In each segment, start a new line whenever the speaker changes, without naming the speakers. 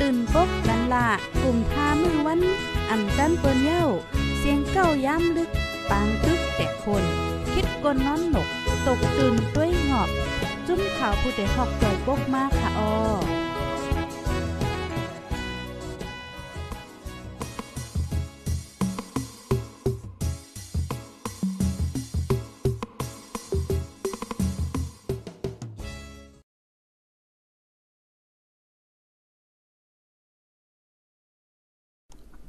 ตื่นปกกันละกลุ่มทามือวัน อ่ำจันเปิ้นเย้า เสียงเก้าย้ำลึก ปางตึกแต่คน คิดกนนอนหนก ตกตื่นด้วยหงอบ จุ้มข่าวผู้เดหอกใจปกมากค่ะออ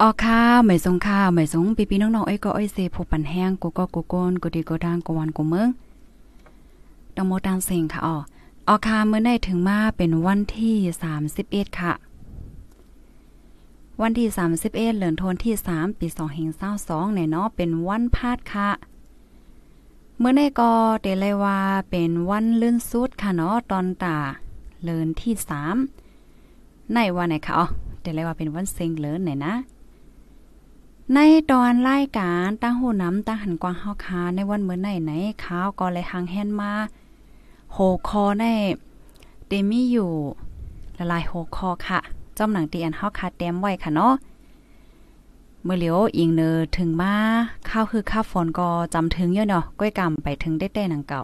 ออค่ะไม่สงค่ะไม่สงปีๆน้องๆอ้อยก็อ้อยเซผู้ปันแห้งกูก็กูโกนกูดีกูดางกูวันกูเมืองดองโมตังเซงค่ะอ๋อออค่ะเมื่อได้ถึงมาเป็นวันที่ 31 ค่ะ วันที่ 31เดือนธันที่ 3 ปี2522เนี่ยเนาะเป็นวันพาดค่ะเมื่อได้ก็เดเลยว่าเป็นวันลื่นสุดค่ะเนาะตอนตาเลินที่ 3 ในวันไหนคะอ๋อเดเลยว่าเป็นวันเซ็งเลินไหนนะ ในตอนรายการตั้งหูน้ำตั้งหันกวางเฮาคาในวันเมื่อไหนไหนข้าวก็เลยหางแฮนมาโหคอในเดมีอยู่ละลายโหคอค่ะจอมหนังตีอันเฮาคาแต้มไว้ค่ะเนาะเมื่อเหลียวอิงเนอถึงมาข้าวคือข้าวฝนก็จำถึงเยอะเนาะก้อยกำไปถึงได้แต่หนังเก่า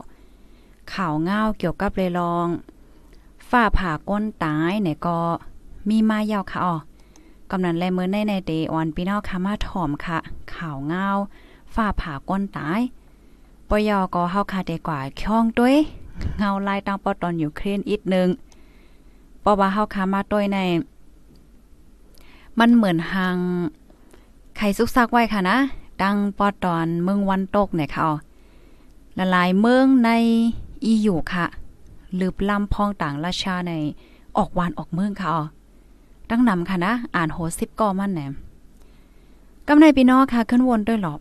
ข่าวเงาเกี่ยวกับเลยลองฝ้าผ่าก้นตายเนี่ยก็มีมายาวค่ะอ๋อ กำนันแลมือในในเดออนพี่น้องค่ะมาถ่อมค่ะข่าวเงาฝ้าผ่าก้นตายปยอก็เฮาคาเดกว่าช่องด้วยเงาลายตังปอตอนอยู่เครนอีกนึงเพราะว่าเฮาคามาด้วยใน มันเหมือนหางไข่ซุกซักไว้ค่ะนะดังปอตอนเมืองวันตกเนี่ยค่ะละลายเมืองในอีอยู่ค่ะลืบลำพองต่างราชาในออกวานออกเมืองค่ะ ตั้งนำค่ะนะ อ่านโหสิบก่อมันแหนกำในพี่น้องค่ะขึ้นวนด้วยหรอบ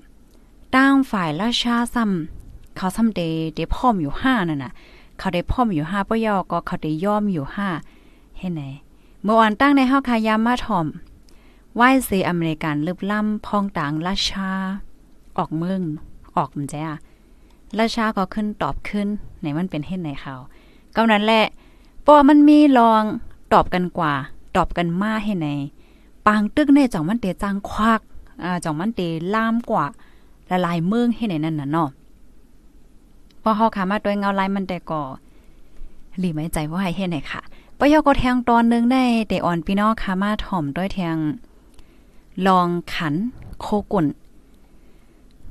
ตั้งฝ่ายราชาซ้ำเขาซ้ำเดเดพ่อมอยู่ห้านั่นน่ะ เขาได้พ่อมอยู่ห้าปยอก็เขาได้ย่อมอยู่ห้าเห็นไหนเมื่อวานตั้งในห้าคายามาถ่อมไหว้เซอเมริกันลึบล่ำพองต่างราชา ออกเมืองออกมันแจ้ราชาก็ขึ้นตอบขึ้นไหนมันเป็นเห็นไหนเขากำนั้นแหละปอมันมีลองตอบกันกว่า ตอบกันมาให้ไหนปางตึกในจ่องมันเตจางควักอ่าจ่องมันเตล่ามกว่าละลายเมืองให้ไหนนั่นน่ะเนาะพอเฮาขามาด้วยเงาลายมันแต่ก่อหลีไม่ใจว่าให้เฮ็ดไหนค่ะปยก็แทงตอนนึงได้แต่อ่อนพี่น้องค่ะมาถ่อมด้วยแทงลองขันโคกุ่น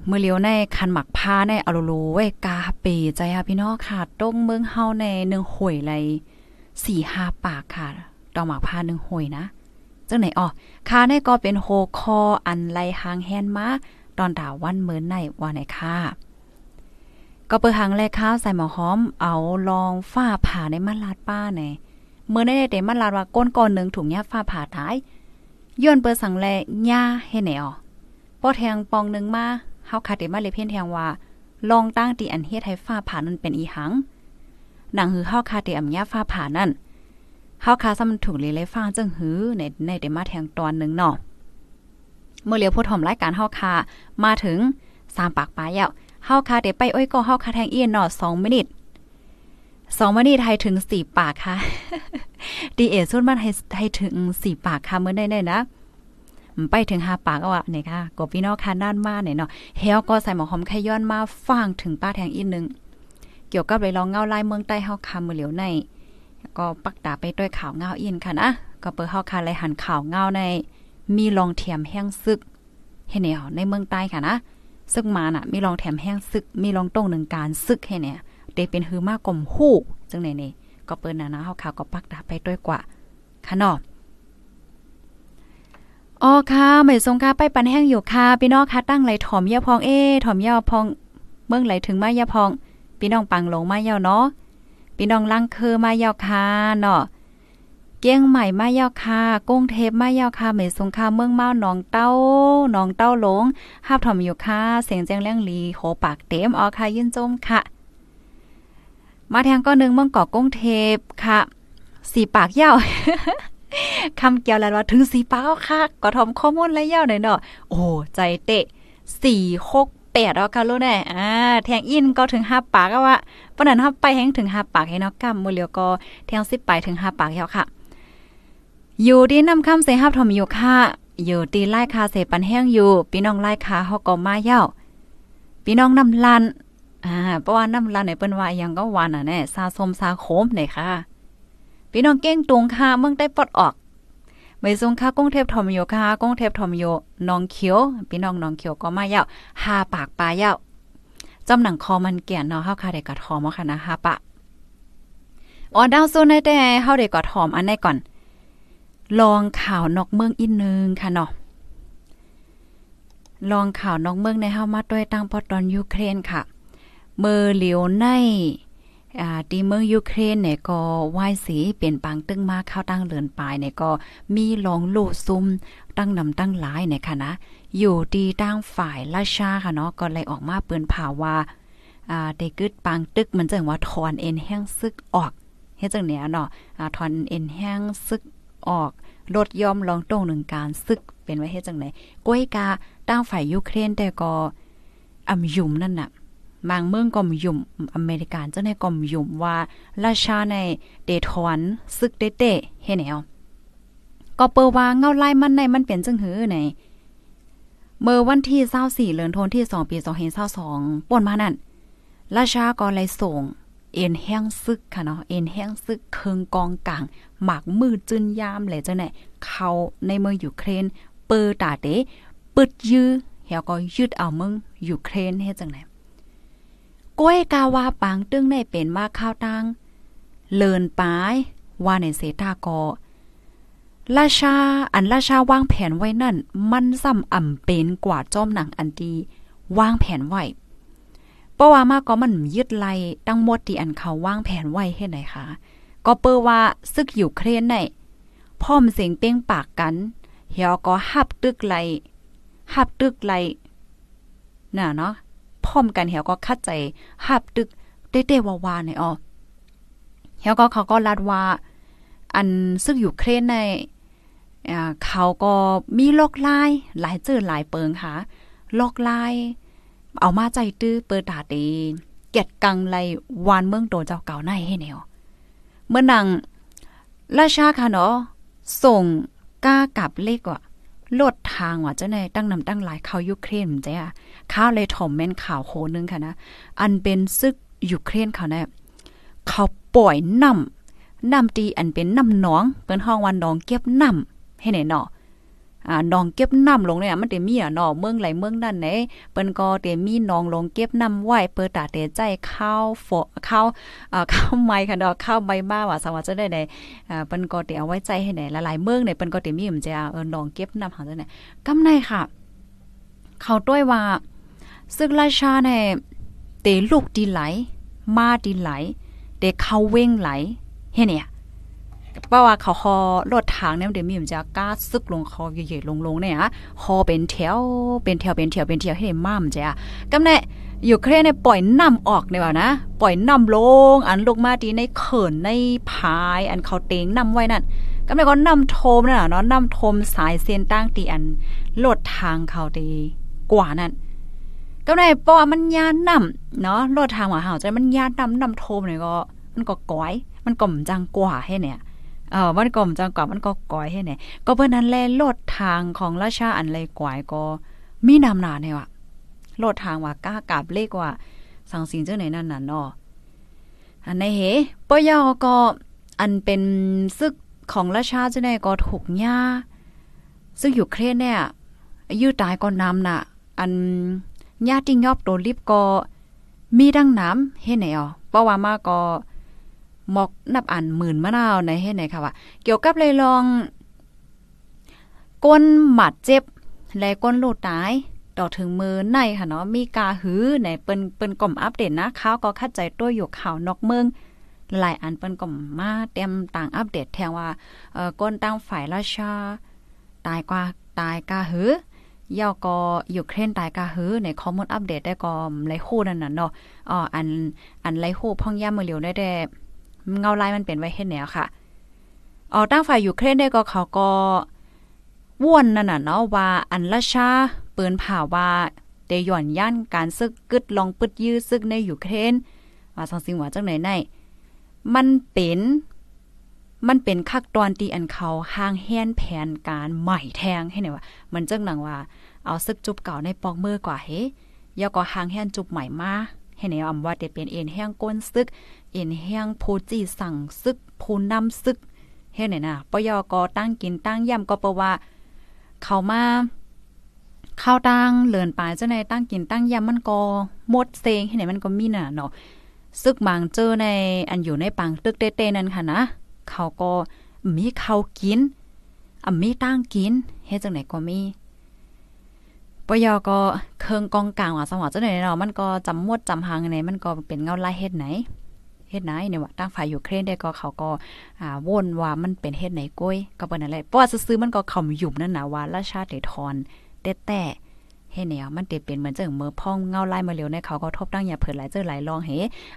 เมื่อเลียวในคันหมักผ้าในอโลโลไว้กาเปใจค่ะพี่น้องค่ะตรงเมืองเฮาในหนึ่งห่วยไรสี่ห้าปากค่ะ ดอกหมากผ้าหนึ่งหวยนะจังไหนอ๋อคาในก็เป็นโฮคออันไรหางแฮนมาตอนดาวันเหมินในว่าไหนค่ะก็เปิดหางแลข้าวใส่หมอหอม เอาลองฝ้าผ่าในมันลาดป้าในเมื่อได้เดมันลาดว่าก้นก่อนหนึ่งถุงยาฝ้าผ่าท้ายย้อนเปิดสังแลย่าให้ไหนอ๋อป้อแทงปองหนึ่งมาเฮาคาเดมาเลยเพี้ยนแทงว่า ลองตั้งตีอันเฮ็ดให้ฟ้าผ่านั้นเป็นอีหังหนังหือเฮาคาเดอำยาฟ้าผ่านั่น เฮาคาซ้ำถูกเลยเลยฟ้าจังหื้อในในเดมาแทงตอนหนึ่งเนาะเมื่อเหลียวผู้ถมรายการเฮาคามาถึงสามปากปลายแล้วเฮาคาเดไปอ้อยก็เฮาคาแทงเอียนเนาะ2มินิต2มินิตให้ถึง4ปากค่ะดีเอสุดมันให้ให้ถึง4ปากค่ะเมื่อได้ๆนะไปถึงหาปากเอาอะเนี่ยค่ะกบพี่น้องค่ะด้านมาเนี่ยเนาะเฮลก็ใส่หมอหอมไขย้อนมาฟังถึงป้าแทงอีกนึงเกี่ยวกับเลยลองเงาลายเมืองใต้เฮาคามือเหลียวใน ก็ปักตาไปด้วยข่าวเงาอินค่ะนะ ก็เปิดเฮาคาเลหันข่าวเงาใน มีลองเทียมแห้งซึกเห็นแนวในเมืองใต้ค่ะนะ ซึกมาน่ะ มีลองแถมแห้งซึก มีลองต้งหนึ่งการซึกให้เนี่ยเดเป็นฮือมากกลมหู้จังไหนนี่ก็เปิ้นนะนะเฮาข่าวก็ปักตาไปด้วยกว่าค่ะเนาะอ๋อค่ะไม่ทรงค่ะไปปันแห้งอยู่ค่ะพี่น้องค่ะตั้งไหลถอมยาพองเอถอมยาพอง เมืองไหลถึงมายาพอง พี่น้องปังลงมายาเนาะ พี่น้องลังคือมายาวค่ะเนาะเกี้ยงใหม่มายาวคากุ้งเทพมายาวคาเหมยสงคาเมืองเมาหนองเต้าหนองเต้าหลงห้าบถอมอยู่ค่ะเสียงแจ้งเลี้ยงลีโหปากเต็มออค่ะยื่นจมค่ะ มาแทงก็นึงเมืองเกาะกุ้งเทพค่ะสีปากเย้าคำเกี่ยวแล้วว่าถึงสีปากค่ะก็ทอมข้อมูลและเย้าหน่อยเนาะโอ้ใจเตะสี่หก แปดเอาค่ะลูกแน่อ่าแทงอินก็ถึงห้าปากก็ว่าปนันห้าไปแห้งถึงห้าปากให้นาะกำมือเหลียวก็แทงสิบไปถึงห้าปากเย้าค่ะ อยู่ดีนำคำเสหับทอมอยู่ค่ะ อยู่ตีไล่คาเสปันแห้งอยู่พี่น้องไล่คาเฮาก็มาเย้าพี่น้องน้ำลันอ่าเพราะว่าน้ำลันในเปิ้นว่ายังก็หวานอะแน่ซาสมซาโคมเนี่ยค่ะพี่น้องเก้งตุงค่ะเมืองได้ปลดออก ไม่ทรงค่ากงเทพทอมโยค่ะก้งเทพทอมโยน้องเขียวพี่น้องน้องเขียวก็มาเยาหาปากปลาเยาจำหนังคอมันแก่นเนาะเฮาค่ะได้กระทอมค่ะนะหาปะอ๋อดาวโซนได้แต่เฮาได้กระทอมอันไหนก่อน ลองข่าวนอกเมืองอีกนึงค่ะเนาะลองข่าวนอกเมืองในเฮามาด้วยตั้งพอตอนยูเครนค่ะ เมื่อเหลียวใน อ่าที่เมืองยูเครนเนี่ยก็วายสีเปลี่ยนปางตึ้งมาเข้าตั้งเลือนปลายเนี่ยก็มีลองโลซุมตั้งนำตั้งหลายเนี่ยค่ะนะอยู่ดีตั้งฝ่ายราชาค่ะเนาะก็เลยออกมาเปิ้นผ่าว่าอ่าได้กึดปางตึกมันจังว่าถอนเอ็นแห้งซึกออกเฮ็ดจังเนี้ยเนาะอ่าถอนเอ็นแห้งซึกออกลดย่อมลองตรงหนึ่งการซึกเป็นไว้เฮ็ดจังไหนก้วยกาตั้งฝ่ายยูเครนแต่ก็อำยุ่มนั่นน่ะ บางเมืองก็มยุ่มอเมริกันเจ้าในก็มยุ่มว่าราชาในเดทอนซึกเตะเฮแนวก็เปิว่าเงาไล่มันในมันเป็นจังหือไหนเมื่อวันที่24เดือนธันวาคมที่2ปี2022ป่นมานั่นราชาก็เลยส่ง เอ็นแห้งซึกค่ะเนาะเอ็นแห้งซึกเคิงกองกลางหมากมือจึนยามแหละจังไหนเขาในเมืองยูเครน เปิดตาเตปึดยื้อเฮาก็ยึดเอาเมืองยูเครนเฮ็ดจังไหน ก้วยกาว่าปางตึงได้เป็นมาข้าวตังเลินปายว่าในเสตากอราชาอันราชาวางแผนไว้นั่น มันซ้ำอ่ำเป็นกว่าจอมหนังอันดีวางแผนไว้เพราะว่ามาก็มันยึดไล่ตั้งหมดที่อันเขาวางแผนไว้เฮ็ดไหนคะก็เปิว่าซึกอยู่เครนในพร้อมเสียงเป้งปากกันเฮียก็หับตึกไลหับตึกไลน่ะเนาะ พร้อมกันเฮียก็คัดใจหับตึกเต้ๆวาๆในอ๋อเฮียก็เขาก็ลัดว่า อันซึกอยู่เครนในเขาก็มีลอกลายหลายเจอหลายเปิงค่ะลอกลายเอามาใจตื้อเปิดตาตีเก็ดกังไลวานเมืองโตเจ้าเก่าในให้แนวเมื่อนังราชาค่ะเนาะส่งก้ากับเลขว่า ลดทางว่าเจ้าในตั้งนำตั้งหลายข่าวยูเครนเจ้ะข้าวเลยถมแม่นข่าวโหนึงค่ะนะ อันเป็นซึกยูเครนเขาเนี่ยเขาปล่อยน้ำน้ำตีอันเป็นน้ำหนอง เปิ้นห้องวันนองเก็บน้ำให้ไหนเนาะ อ่าหนองเก็บน้ำลงเนี่ยมันเตมีอะเนาะเมืองไหลเมืองนั่นไหนเปิ้นก็เตมีหนองลงเก็บน้ำไว้เปิดตาเตใจข้าวฝอข้าวอ่าข้าวไม้ค่ะเนาะข้าวใบมาว่าสวัสดิ์จะได้ได้อ่าเปิ้นก็เตเอาไว้ใจให้ไหนหลายๆเมืองเนี่ยเปิ้นก็เตมีมันจะเออหนองเก็บน้ำหาจังไหนกำในค่ะเขาด้วยว่าซึกราชาเนี่ยเตลูกดีไหล มาดีไหลเตเข้าเว้งไหลเฮ็ดเนี่ย เพราะว่าเขาคอรถทางเนี่ยเดี๋ยวมีมันจะก้าซึกลงคอใหญ่ๆลงๆเนี่ยฮะคอเป็นแถวเป็นแถวเป็นแถวเป็นแถวให้มามันจะกำเน่อยู่เครเนี่ยปล่อยน้ำออกเนี่ยว่านะ ปล่อยน้ำลง อันลงมาดีในเขินในพายอันเขาเตงน้ำไว้นั่นกำเน่ก็น้ำโทมนั่นน่ะเนาะน้ำโทมสายเส้นตั้งตีอันลดทางเขาดีกว่านั่นก็ได้ปอมันยานน้ำเนาะลดทางว่าเฮาใจมันยานน้ำน้ำโทมเนี่ยก็ มันก็ก้อย มันก่อมจังกว่าให้เนี่ย เออมันก็มจังกว่ามันก็ก่อยให้ไหนก็เพิ่นนั้นแลลดทางของราชาอันเลยกวายก็มีนำหนาเนี่ยว่ะลดทางว่าก้ากาบเลขว่าสังสิงเจ้าไหนนั่นน่ะเนาะอันในเหปยอก็อันเป็นซึกของราชาเจ้าไหนก็ถูกย่าซึ่งอยู่เครนเนี่ยยืดตายก็นำน่ะ อันญาติยอบโดนลิบก็มีดังน้ำเฮ็ดไหนอ๋อเพราะว่ามาก็ มอกนับอันหมื่นมะนาวในให้ไหนค่ะว่าเกี่ยวกับเลยลอง ก้นหมัดเจ็บ และก้นโลดตายต่อถึงมือในค่ะเนาะมีกาหือในเปิ้นเปิ้นกล่อมอัปเดตนะข่าวก็คัดใจตัวอยู่ข่าวนอกเมืองหลายอันเปิ้นก็มาเต็มต่างอัปเดตแทงว่าเอ่อก้นตั้งฝ่ายราชา ตายกว่าตายกาหือยาวก็ยูเครนตายกาหือในข้อมูลอัปเดตได้ก็ไลฮู้นั่นน่ะเนาะอ๋ออันอันไลฮู้พ่องย่ามือเหลียวได้แต่ เงาลายมันเป็นไว้เฮ็ดแนวค่ะอ๋อตั้งฝ่ายยูเครนได้ก็เขาก็ว่นนั่นน่ะเนาะว่าอันราชาปืนผ่าว่าเดย่อนย่านการซึกกึดลองปึดยื้อซึกในยูเครนว่าสังสิงว่าจังไหนในมันเป็นมันเป็นคักตอนตีอันเขาห้างแฮนแผนการใหม่แทงให้เนี่ยว่า มันจังหนังว่า เอาซึกจุบเก่าในปอกมือกว่าเฮยาก็ห้างแฮนจุบใหม่มา ให้เนี่ยอำว่าได้เป็นเอ็นแห้งก้นซึก เอ็นแห้งผู้จีสั่งซึกผู้นำซึกเฮ็ดเนี่ยนะปยก็ตั้งกินตั้งย่ำก็เปว่า เขามาข้าวตั้งเลินปลายเจ้าในตั้งกินตั้งย่ำมันก็หมดเซงให้ไหนมันก็มีน่ะเนาะซึกบางเจอในอันอยู่ในปังตึกเต้ๆนั่นค่ะนะ เขาก็มีเขากินอะมีตั้งกินเฮ็ดจังไหนก็มี ปยอก็เคืองกองกลางว่าสมอจังไหนเนาะมันก็จำมวดจำหางไหนมันก็เป็นเงาไลายเฮ็ดไหนเฮ็ดไหนเนี่ยว่าตั้งฝ่ายยูเครนได้ก็เขาก็อ่าวนว่ามันเป็นเฮ็ดไหนก้อยก็เป็นอะไรเพราะว่าซื้อมันก็เขาหยุมนั่นน่ะว่าราชาเดทอนแต่แต่เฮ็ดแนวมันเตเป็นเหมือนจังมือพ่องเงาไลายมาเร็วในเขาก็ทบตั้งอย่าเผิดหลายเจอหลายลองเฮ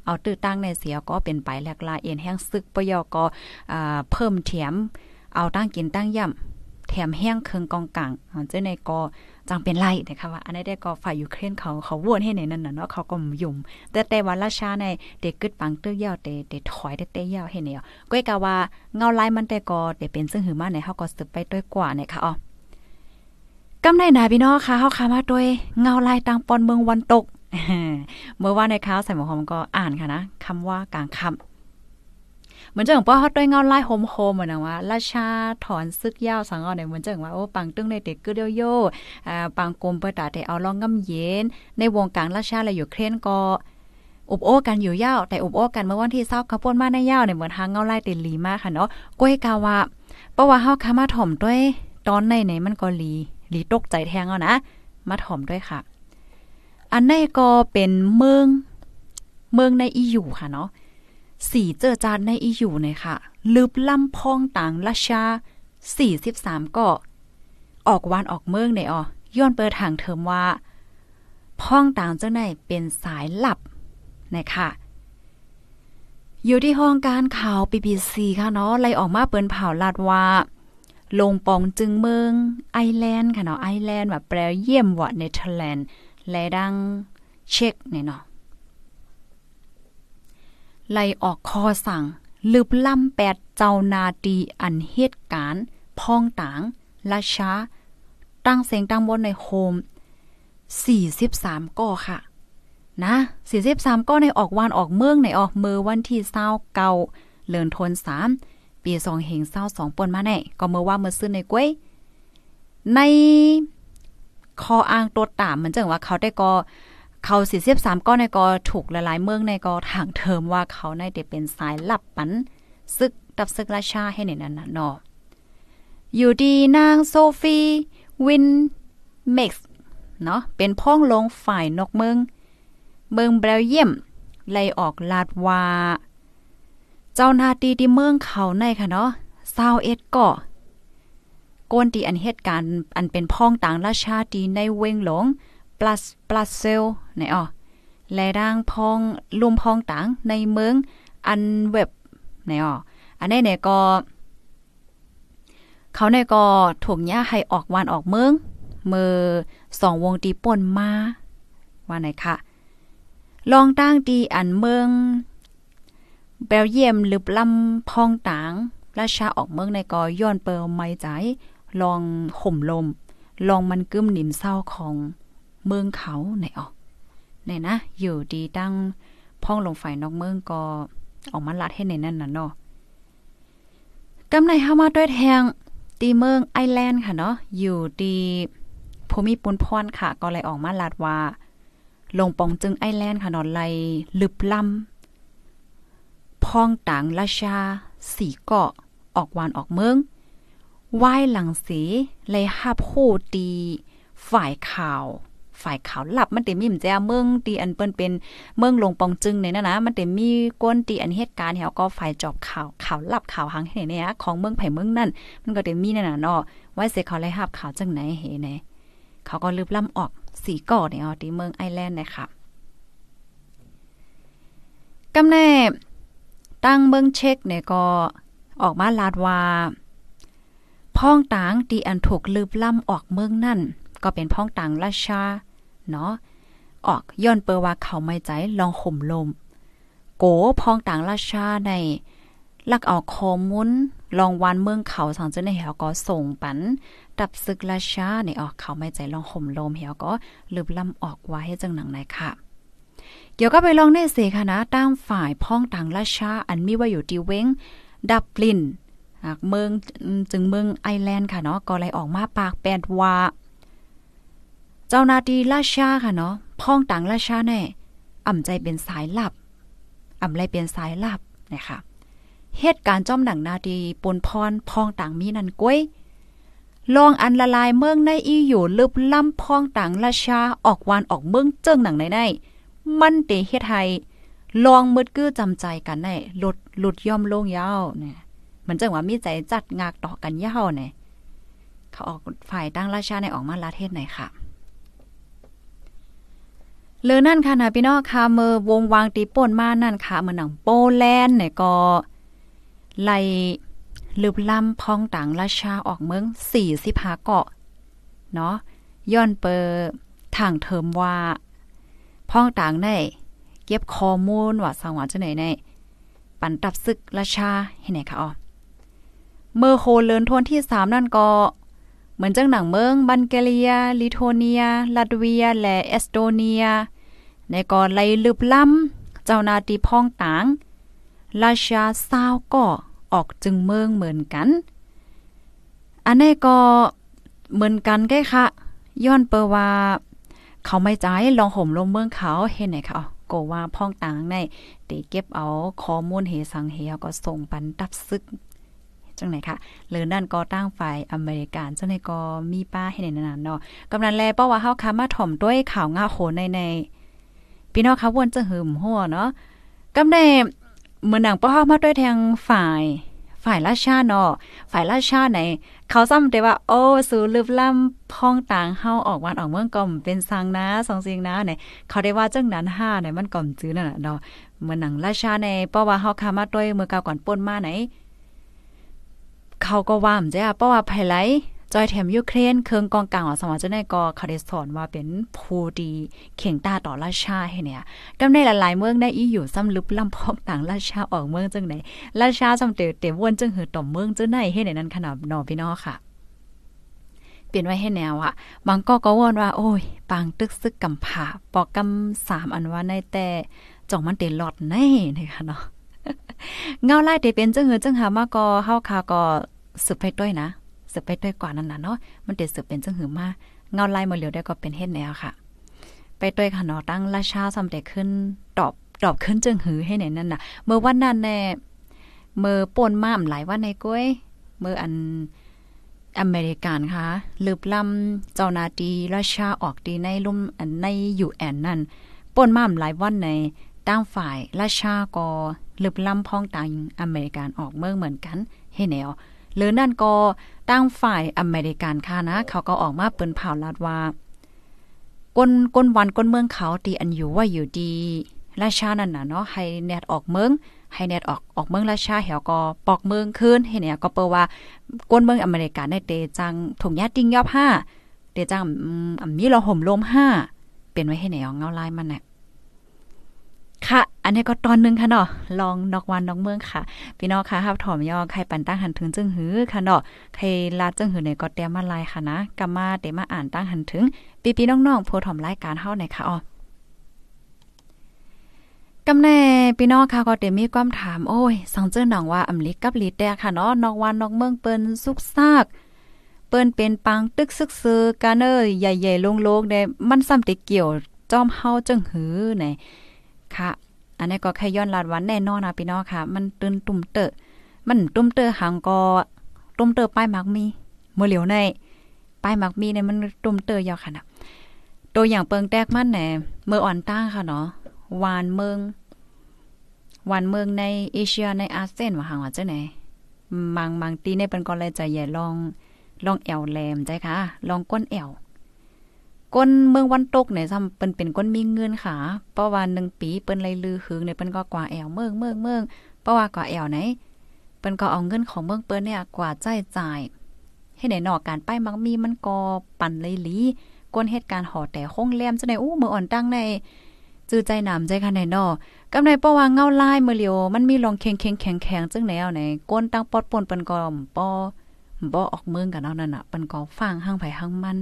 เอาตื้อตั้งในเสียก็เป็นไปแหลกลาเอ็นแห้งซึกปยอก็อ่าเพิ่มเถียมเอาตั้งกินตั้งย่ำแถมแห้งเคืองกองกลางเจ้าในก็ จังเป็นไรนะคะว่าอันนี้ได้ก็ฝ่ายยูเครนเขาเขาว่นให้ในนั้นน่ะเนาะเขาก็ยุ่มแต่แต่ว่าราชาในเด็กกึดปังตื้อยาวเตเตถอยเตเตยาวให้เนี่ยก้อยกะว่าเงาลายมันแต่ก็เตเป็นซึ่งหือมาในเฮาก็สืบไปด้วยกว่าเนี่ยค่ะอ๋อกำในนาพี่น้องค่ะเฮาคามาด้วยเงาลายตังปอนเมืองวันตกเมื่อว่าในข่าวใส่หมวกหอมก็อ่านค่ะนะคำว่ากลางคำ เหมือนจังว่าเฮาด้วยเงาไลายโฮมโฮมเหมือนว่าราชาถอนซึกยาวสังเอาเนี่ยเหมือนจังว่าโอ้ปังตึ้งในเด็กกึเดียวโยอ่าปังกลมเปิดตาแต่เอาลองงำเย็น ในวงการราชาและอยู่เครนก็อุบโอ้กันอยู่ยาวแต่อุบโอ้กันเมื่อวันที่เศร้าขบวนมาในยาวเนี่ยเหมือนทางเงาไลายติลีมากค่ะเนาะก้อยกาว่าเพราะว่าเฮาคามาถ่อมด้วยตอนในไหนมันก็ลีลีตกใจแทงเอานะ มาถ่อมด้วยค่ะ อันนี้ก็เป็นเมืองเมืองในอียู่ค่ะเนาะ สีเจอจานในอียูเนี่ยค่ะลึบล่ำพองต่างราชา43ก็ออกวานออกเมืองเนี่ยอ๋อย้อนเปิดทางเทอมว่าพ้องต่างเจ้าในเป็นสายหลับนะคะอยู่ที่ห้องการข่าว BBC ค่ะเนาะไล่ออกมาเปิ้นเผาลาดว่า ลงปองจึงเมืองไอแลนด์ค่ะเนาะไอแลนด์ว่าแปลเยี่ยมว่าเนเธอร์แลนด์และดังเช็กเนี่ยเนาะ ไล่ออกคอสั่ง ลืบล่ำแปดเจ้านาดีอันเหตุการณ์พ้องต่างราชาตั้งเสียงตั้งบนในโฮม 43ก้อค่ะ นะ43ก้อในออกวานออกเมืองในออกมือวันที่29เก่าเลินทน3ปี2เฮง22ปนมาแน่ก็เมื่อว่าเมื่อซื้อในก้วย ในคออ้างตัวตามเหมือนจังว่าเขาได้ก็ เขาสี่สิบสามก้อนในกอถูกหลายๆเมืองในกอทางเทิมว่าเขาในเดเป็นสายลับปันซึกดับซึกราชาให้ในนั้นน่ะเนาะอยู่ดีนางโซฟีวินเม็กซ์เนาะเป็นพ้องลงฝ่ายนกเมือง เมืองเบลเยียมไลออกลาดว่า เจ้านาตีที่เมืองเขาในค่ะเนาะซาวเอ็ดก็ก้นตีอันเหตุการณ์อันเป็นพ้องต่างราชาตีในเวงหลง plus plus cell ไหนอ๋อแลด่างพองลุมพองต่างในเมืองอันเว็บไหนอ๋ออันนี้เนี่ยก็เขาเนี่ยก็ถูกย่าให้ออกวันออกเมืองมือสองวงตีป่นมาว่าไหนคะลองตั้งดีอันเมืองเบลเยียมหรือลำพองต่างราชาออกเมืองในก็ย้อนเปิลไม่ใจ ลองห่มลม ลองมันกึ้มหนิมเศร้าของ เมืองเขาไหนออกไหนนะอยู่ดีตั้งพ่องลงไฟนอกเมืองก็ออกมาลัดให้ในนั่นน่ะเนาะกำในเฮามาด้วยแทงตีเมืองไอแลนด์ค่ะเนาะอยู่ดีภูมิปุนพรค่ะ ก็เลยออกมาลัดว่า ลงปองจึงไอแลนด์ค่ะนาะไลลึบลำพองต่างราชา สีเกาะออกวานออกเมืองไหว้หลังสีเลยฮับโหตีฝ่ายข่าว ฝ่ายขาวหลับมันเต็มมีมแจเมืองตีอันเปิ้นเป็นเมืองลงปองจึงเนี่ยนะนะมันเต็มมีก้นตีอันเหตุการณ์เฮาก็ฝ่ายจอบข่าวข่าวหลับข่าวหังเห็นเนี่ยของเมืองไผ่เมืองนั่นมันก็เต็มมีนั่นน่ะเนาะไว้เสเขาเลยหับข่าวจังไหนเฮไหนเขาก็ลืบล่ำออกสีก่อเนี่ยเอาที่เมืองไอแลนด์นะคะกำแน่ตั้งเมืองเช็คเนี่ยก็ออกมาลาดว่าพ้องต่างตีอันถูกลืบล่ำออกเมืองนั่น ก็เป็นพ้องต่างราชา เนาะออกย้อนเปอว่าเขาไม่ใจลองห่มลม โกพองต่างราชาในลักเอาคอมุนลองวันเมืองเขาสังเจในเหวก็ส่งปันดับศึกราชาในออกเขาไม่ใจลองห่มลมเหวก็ลืบล่ำออกไว้ให้จังหนังไหนค่ะ เกี่ยวก็ไปลองในเสค่ะนะตามฝ่ายพ้องต่างราชาอันมีว่าอยู่ที่เว้งดับลินเมืองจึงเมืองไอแลนด์ค่ะเนาะก็เลยออกมาปากแปดว่า เจ้านาทีราชาค่ะเนาะพ้องต่างราชาแน่อ่ำใจเป็นสายลับ อ่ำไรเป็นสายลับนะคะเหตุการณ์จ้อมหนังนาทีปนพรพ้องต่างมีนันก้วยลองอันละลายเมืองในอีอยู่ลึบล่ำพ้องต่างราชาออกวานออกเมืองเจิ้งหนังในในมันเตเฮ็ดไทยลองมืดกื้อจำใจกันในหลุดหลุดย่อมโล่งยาวเนี่ยมันจังว่ามีใจจัดงากต่อกันยาวเนี่ยเขาออกฝ่ายตั้งราชาในออกมาลาเทศไหนค่ะ เลอนั่นค่ะนะพี่น้องค่ะเมื่อวงวางตีป่นมานั่นค่ะเมื่อหนังโปแลนด์เนี่ยก็ไล่ลืบล่ำพองต่างราชาออกเมืองสี่สิบหาเกาะเนาะย้อนเปอทางเทิมว่าพ้องต่างได้เก็บข้อมูลว่าสังวาจะไหนในปันตับซึกราชาเห็นไหนคะอ๋อเมื่อโคเลินทวนที่สามนั่นก็เหมือนจังหนังเมืองบันเกเลีย ลิโทเนีย ลัตเวีย และเอสโตเนีย ในก่อไลลึบล้ำเจ้านาตีพ้องต่างราชาซาวก็ออกจึงเมืองเหมือนกัน อันนี้ก็เหมือนกันแก่ค่ะย้อนเปว่า เขาไม่ใจลองห่มลงเมืองเขาเห็นไหนคะก็ว่าพ้องต่างในเตเก็บเอาข้อมูลเฮสังเฮก็ส่งปันตับซึกจังไหนคะหรือนั่นก็ตั้งฝ่ายอเมริกันจังไหนก็มีป้าให้ในนั้นเนาะกำนันแลเป้าว่าเฮาคามาถ่อมด้วยข่าวง่าโหในใน พี่น้องคะวนจะหึมหัวเนาะกำแน่เมือนหนังป้าเฮามาด้วยทางฝ่าย ฝ่ายราชาเนาะฝ่ายราชาไหน เขาซ้ำแต่ว่า โอ้สูลืบล่ำพ้องต่างเฮาออกวันออกเมืองก่อมเป็นสังนะสองสิงนะไหนเขาได้ว่าจังนั้นห้าไหนมันก่อมจื้อนั่นน่ะเนาะเมือนหนังราชาในเพราะว่าเฮาคามาด้วยเมื่อก่าก่อนป่นมาไหน เขาก็ว่ามจ้ะเพราว่าภายไหล จอยแถมยูเครนเคืองกองกลางของสมัชนก็เขาได้สอนว่าเป็นผู้ดีเข่งตาต่อราชาให้เนี่ยกำในหลายๆเมืองได้อีอยู่ซ้ำลึบลำพอกต่างราชาออกเมืองจังไหนราชาจำเตเตวนจึงหือต่อมเมืองจังไหนให้ในนั้นขนาดนอพี่น้องค่ะเปลี่ยนไว้ให้แนวอะบางก็ก็วอนว่า โอ้ย ปางตึกซึกกำผาปอกกำสามอันว่าในแต่จ่องมันเตหลอดแน่นะคะเนาะเงาไล่เตเป็นจังหือจังหามาก็เฮาคาก็สืบไปด้วยนะ สืบไปด้วยกว่านั้นน่ะเนาะมันเตสืบเป็นจังหือมาเงาไล่มาเหลียวได้ก็เป็นเฮ็ดแนวค่ะ ไปด้วยค่ะเนาะตั้งราชาสำเร็จขึ้นตอบตอบขึ้นจังหือให้ไหนนั่นน่ะเมื่อวันนั้นแน่เมื่อป่นมาหลายวันในก้อยเมื่ออันอเมริกันค่ะลืบลำเจ้านาตีราชาออกดีในลุ่มในอยู่แอนนั่นป่นมาหลายวันในตั้งฝ่ายราชาก็ลึบลำพ้องต่างอเมริกันออกเมืองเหมือนกันเฮ้แนว หรือนั่นก็ตั้งฝ่ายอเมริกันค่ะนะ เขาก็ออกมาเปิ้นเผาลาดว่าก้นก้นวันก้นเมืองเขาตีอันอยู่ว่าอยู่ดีราชานั่นน่ะเนาะให้แนดออกเมืองให้แนดออกออกเมืองราชาเหี่ยวก็ปอกเมืองคืนให้เนี่ยก็เปิว่าก้นเมืองอเมริกันในเตจังถุงยาติงยอบห้าเตจังอ่มีเราห่มลมห้าเป็นไว้ให้แนวเงาลายมันน่ะ ค่ะ อันนี้ก็ตอนนึงค่ะเนาะ ลองนอกวันนอกเมืองค่ะ พี่น้องค่ะฮับถอมยอใครปันตั้งหันถึงจึงหือค่ะเนาะ ใครลาจึงหือเนี่ยก็เตรียมมาลายค่ะนะกำมาเตมาอ่านตั้งหันถึง ปีปีน้องๆโพถอมรายการเฮาหน่อยค่ะอ๋อกำแน่พี่น้องค่ะก็เตมีความถามโอ้ย สังเจอหนังว่าอำลิกกับลีแต่ค่ะเนาะนอกวันนอกเมืองเปิ้นสุกซาก เปิ้นเป็นปังตึกซึกซือกันเอ้ยใหญ่ๆโลงๆได้มันซ้ำติเกี่ยวจอมเฮาจึงหือไหน ค่ะ อันนี้ก็แค่ย้อนลาดวันแน่นอนนะพี่น้องค่ะ มันตื่นตุ่มเตอมันตุ่มเตอหังก็ตุ่มเตอป้ายมักมีเมื่อเหลียวในป้ายมักมีเนี่ยมันตุ่มเตอยาวค่ะนะตัวอย่างเปิงแตกมันแหนเมื่ออ่อนตั้งค่ะเนาะวานเมืองวานเมืองในเอเชียในอาเซียนว่าหางว่าจังไหนบางบางตีในเป็นก็เลยจะใหญ่ลองลองแอวแหลมใจค่ะ ลองก้นแอว ก้นเมืองวันตกเนี่ยซ้ำเปิ้นเป็นก้นมีเงินค่ะเพราะว่า1ปีเปิ้นเลยลือหึงเนี่ยเปิ้นก็กว่าแอวเมืองเมืองเมืองเพราะว่ากว่าแอวไหนเปิ้นก็เอาเงินของเมืองเปิ้นเนี่ยกว่าใจจ่ายให้ไหนนอกการป้ายมักมีมันก็ปั่นเลยลีก้นเหตุการณ์หอแต่ห้องแรมจะไหนอู้มืออ่อนตั้งในจื้อใจหนำใจค่ะในนอกำในป้อว่าเงาลายมือเลียวมันมีลองเค็งเค็งแข็งแข็งจึงแนวไหนก้นตั้งปอดปนเปิ้นก็ป้อบ่ออกเมืองกันเอานั่นน่ะเปิ้นก็ฟังห้างไผห้างมัน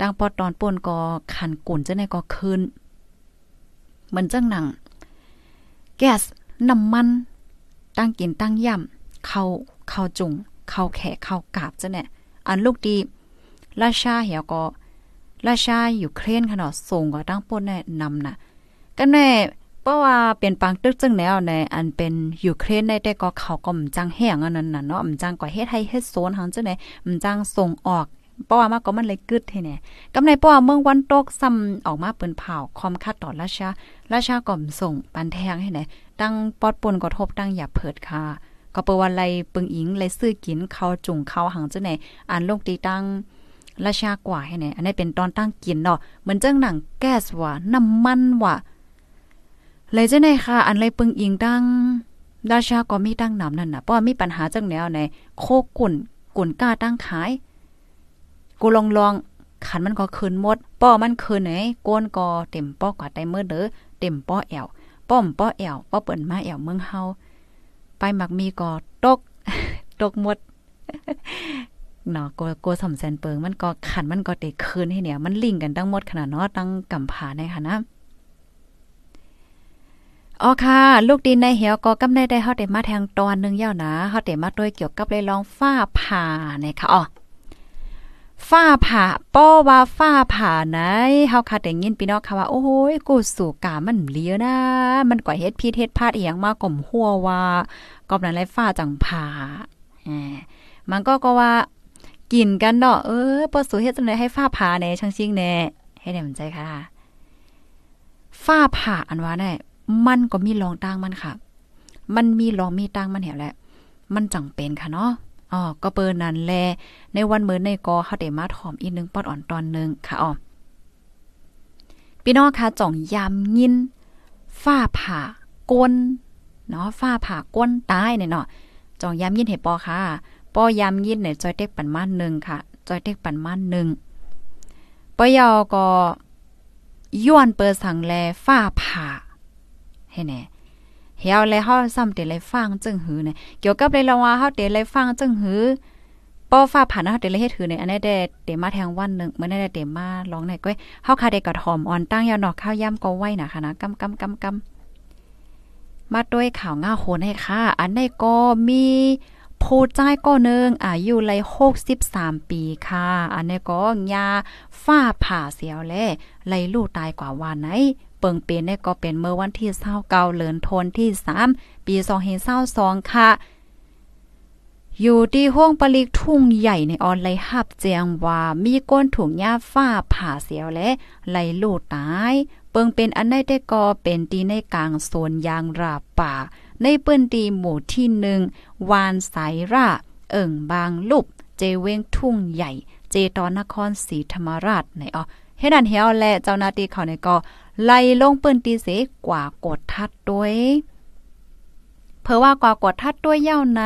ตั้งปอดตอนป่นก็ขันกุ่นจะไหนก็คืนเหมือนจังหนัง แก๊สน้ำมัน ตั้งกินตั้งย่ำเข้าเข้าจุงเข้าแขกเข้ากาบจะเนี่ยอันลูกดีราชาเหี่ยวก็ราชาอยู่เครนค่ะเนาะส่งก็ตั้งปนแน่นำนะก็แน่เพราะว่าเป็นปังตึกจึงแนวในอันเป็นยูเครนในแต่ก็เขาก็มจังแห้งอันนั้นน่ะเนาะมจังก็เฮ็ดให้เฮ็ดโซนหังจังได๋มจังส่งออก เพราะว่ามาก็มันเลยกึดให้แน่กำในเพราะว่าเมืองวันตกซ้ำออกมาเปิ้นเผาคอมคัดต่อราชาราชาก็มส่งปันแทงให้แน่ตั้งปอดปนกระทบตั้งอย่าเพิดค่ะ ก็เปิว่าไรปึงอิงไรซื้อกินเขาจุงเขาหังจังได๋อันลงตีตั้งราชากว่าให้แน่อันนี้เป็นตอนตั้งกินเนาะเหมือนจังหนังแก๊สว่าน้ำมันว่าเลยจะไหนค่ะ อันไรปึงอิงตั้งราชาก็มีตั้งนำนั่นน่ะเพราะมีปัญหาจังแนวในโคกุ่นกุ่นกล้าตั้งขาย กูลองลองขันมันก็คืนหมด ป้อมันคืนไหนก้นก็เต็มป้อกว่าไตเมื่อเด้อเต็มป้อแอวป้อมป้อแอวป้อเปิ้นมาแอวเมืองเฮาไปหมักมีก็ตกตกหมดเนาะกโกสมแซนเปิงมันก็ขันมันก็เตะคืนให้เนี่ย มันลิงกันทั้งหมดขนาดเนาะตั้งกำผาในค่ะนะอ๋อค่ะ ลูกดินในเหี่ยวก็กำได้ได้เฮาได้มาแทงตอนนึงยาวนะเฮาได้มาด้วยเกี่ยวกับเลยลองฟ้าผ่านะคะอ๋อ ฟ้าผ่าป้อว่าฟ้าผ่าไหนเฮาค่ะได้ยินพี่น้องค่ะว่า โอ้ยกูสู่กามันเลียนะ มันก่อเฮ็ดพิษเฮ็ดพลาดอีหยังมาก่มหัวว่ากอบนั้นไรฟ้าจังผ่าแหมมันก็ก็ว่ากินกันเนาะเออปอสู่เฮ็ดจังได๋ให้ฟ้าผ่าแน่ช่างชิงแน่ให้ได้มันใจค่ะ ฟ้าผ่าอันว่าแน่มันก็มีรองตั้งมันค่ะ มันมีรองมีตั้งมันแหวแหละมันจังเป็นค่ะเนาะ อ๋อก็เปิดนั่นแล ในวันมื้อในกอเฮาได้มาถอมอีกนึงปอดอ่อนตอนนึงค่ะอ๋อพี่น้องค่ะจ่องยามยินฝ้าผ่าก้นเนาะฝ้าผ่าก้นตายเนี่ยเนาะจ่องยามยินเห็ปอค่ะปอยามยินเนี่ยจอยเต็กปันมาหนึ่งค่ะจอยเต็กปันมาหนึ่งปอยอก็ย้วนเปิดสังแลฝ้าผ่าให้แน่ เฮียวเลยเฮาซ้ำเตเลยฟังจึงหือเนี่ยเกี่ยวกับเลยลองว่าเฮาเตเลยฟังจึงหือป้อฟ้าผ่านเฮาเตเลยเฮ็ดถือในอันนี้ได้เตมาแทงวันนึงมื้อนั้นได้เตมาร้องในก้อยเฮาคาได้กระถอมอ่อนตั้งยาวนอกข้าวย่ำก็ไว้น่ะค่ะนะกำกำกำกำมาด้วยข่าวง่าโหนให้ค่ะ อันนี้ก็มีผู้ใจก็นึงอายุเลย63ปีค่ะ อันนี้ก็ยาฝ้าผ่าเสียวแลไลลูกตายกว่าวันไหน เปิงเป็นเนี่ก็เป็นเมื่อวันที่29เลือนทนที่ 3 ปี2022ค่ะ อยู่ที่ห้องปลิกทุ่งใหญ่ในออนไลน์หับแจงว่ามีก้นถุงหญ้าฝ้าผ่าเสียวและไหลลูดตายเปิงเป็นอันได้ได้ก็เป็นตีในกลางโซนยางราป่า ในเปิ้นตีหมู่ที่หนึ่งวานสายราเอิ่งบางลุบเจเวงทุ่งใหญ่ เจตอนนครศรีธรรมราชในอ๋อเฮ็ดอันเฮียวและเจ้าหน้าที่เขาในก็ ไล่ลงปืนตีเสกว่ากดทัดด้วยเพราะว่ากว่ากดทัดด้วยเย้าไหน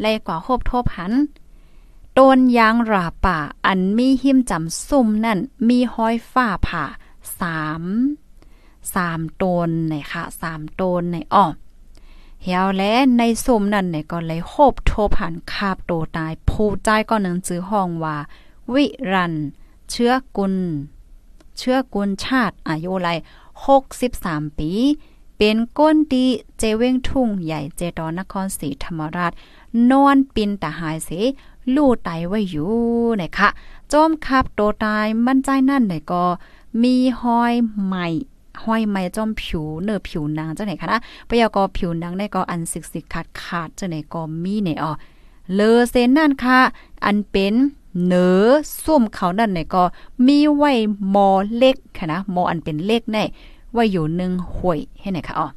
ไล่กว่าโคบทบหันต้นยางราป่า อันมีหิมจำซุ่มนั่น มีห้อยฝ้าผ่าสามสามต้นไหนค่ะสามต้นในอ้อเหี่ยวและในซุ่มนั่นเนี่ยก็เลยโคบโทผ่านคาบโตตายผู้ใจก็หนังจื้อห้องว่า วิรัน เชื้อกุล เชื้อกุลชาติอายุไร63 ปี เป็นก้นดีเจเว้งทุ่งใหญ่เจตอนนครศรีธรรมราช นอนปินตาหายเสลู่ไตไว้อยู่นะคะจอมคับโตตายมั่นใจนั่นไหนก็มีห้อยใหม่ห้อยไม้จอมผิวเนื้อผิวนางเจังไหนคะนะปยากอผิวนางได้ก็อันสิกสิกขาดขาดเจังไหนก็มีเนี่ยอ๋อเลอเซนนั่นค่ะ อันเป็น เนือซุ่มเขานั่นเนี่ยก็มีไว้มอเล็กค่ะนะมออันเป็นเล็กแน่ไว้อยู่หนึ่งห่วยให้ไหนคะอ๋อ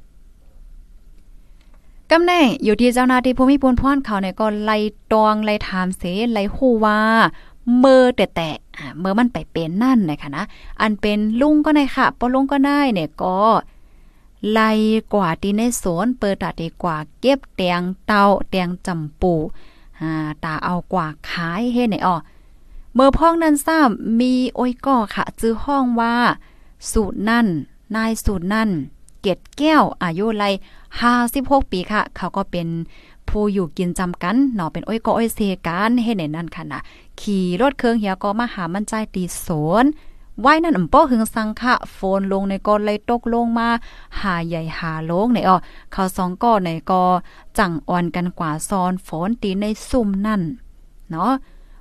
กำแน่อยู่ที่เจ้าหน้าที่ภูมิพลพรเขาเนี่ยก็ไล่ตองไล่ถามเสไล่ฮู้ว่าเมื่อแต่แต่เมื่อมันไปเป็นนั่นนะคะนะ อันเป็นลุงก็ได้ค่ะปอลุงก็ได้เนี่ยก็ ไล่กว่าที่ในสวนเปิดตาดีกว่าเก็บแตงเตาแตงจำปู อ่าตาเอากว่าขายเฮ็ดไหนอ้อเมื่อพ้องนั้นทราบมีโอ้ยก็ค่ะ จื้อห้องว่า สูตรนั่น นายสูตรนั่น เกตแก้วอายุไร56ปีค่ะ เขาก็เป็นผู้อยู่กินจำกันเนาะเป็นอ้อยก็อ้อยเซกันเฮ็ดในนั้นค่ะนะขี่รถเครื่องเหียก็มาหามันใจตีสวน ไว้นั่นอำป้อหึงสังคะโฟนลงในกอเลยตกลงมาหาใหญ่หาโลงในอ้อเขาสองก้อในกอจังอ่อนกันกว่าซอนฝนตีในซุ่มนั่นเนาะ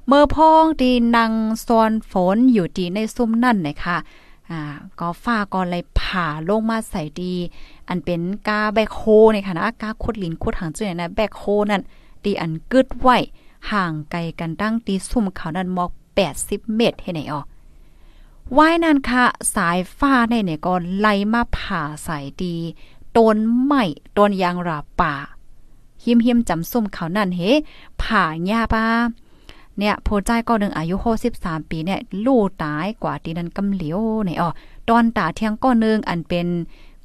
เมื่อพ้องตีนางซอนฝนอยู่ตีในซุ่มนั่นเลยค่ะอ่าก็ฟ้าก็เลยผ่าลงมาใส่ดี อันเป็นกาแบคโคในค่ะนะกาขุดลินขุดหางเจือนะแบคโคนั่นตีอันกึดไว้ห่างไกลกันตั้งตีซุ่มเขานั่นมอก 80 เมตรให้ไหนอ๋อ ว่ายนั่นค่ะ สายฟ้าในเนี่ยก็ไล่มาผ่าใส่ดีต้นไม้ต้นยางราป่าหิมหิมจำซุ่มเขานั่นเฮผ่าหญ้าป้าเนี่ยโพใจก็หนึ่งอายุ63ปีเนี่ยลู่ตายกว่าที่นั้นกำเหลียวเนี่ยอ๋อตอนตาเที่ยงก็นึงอันเป็น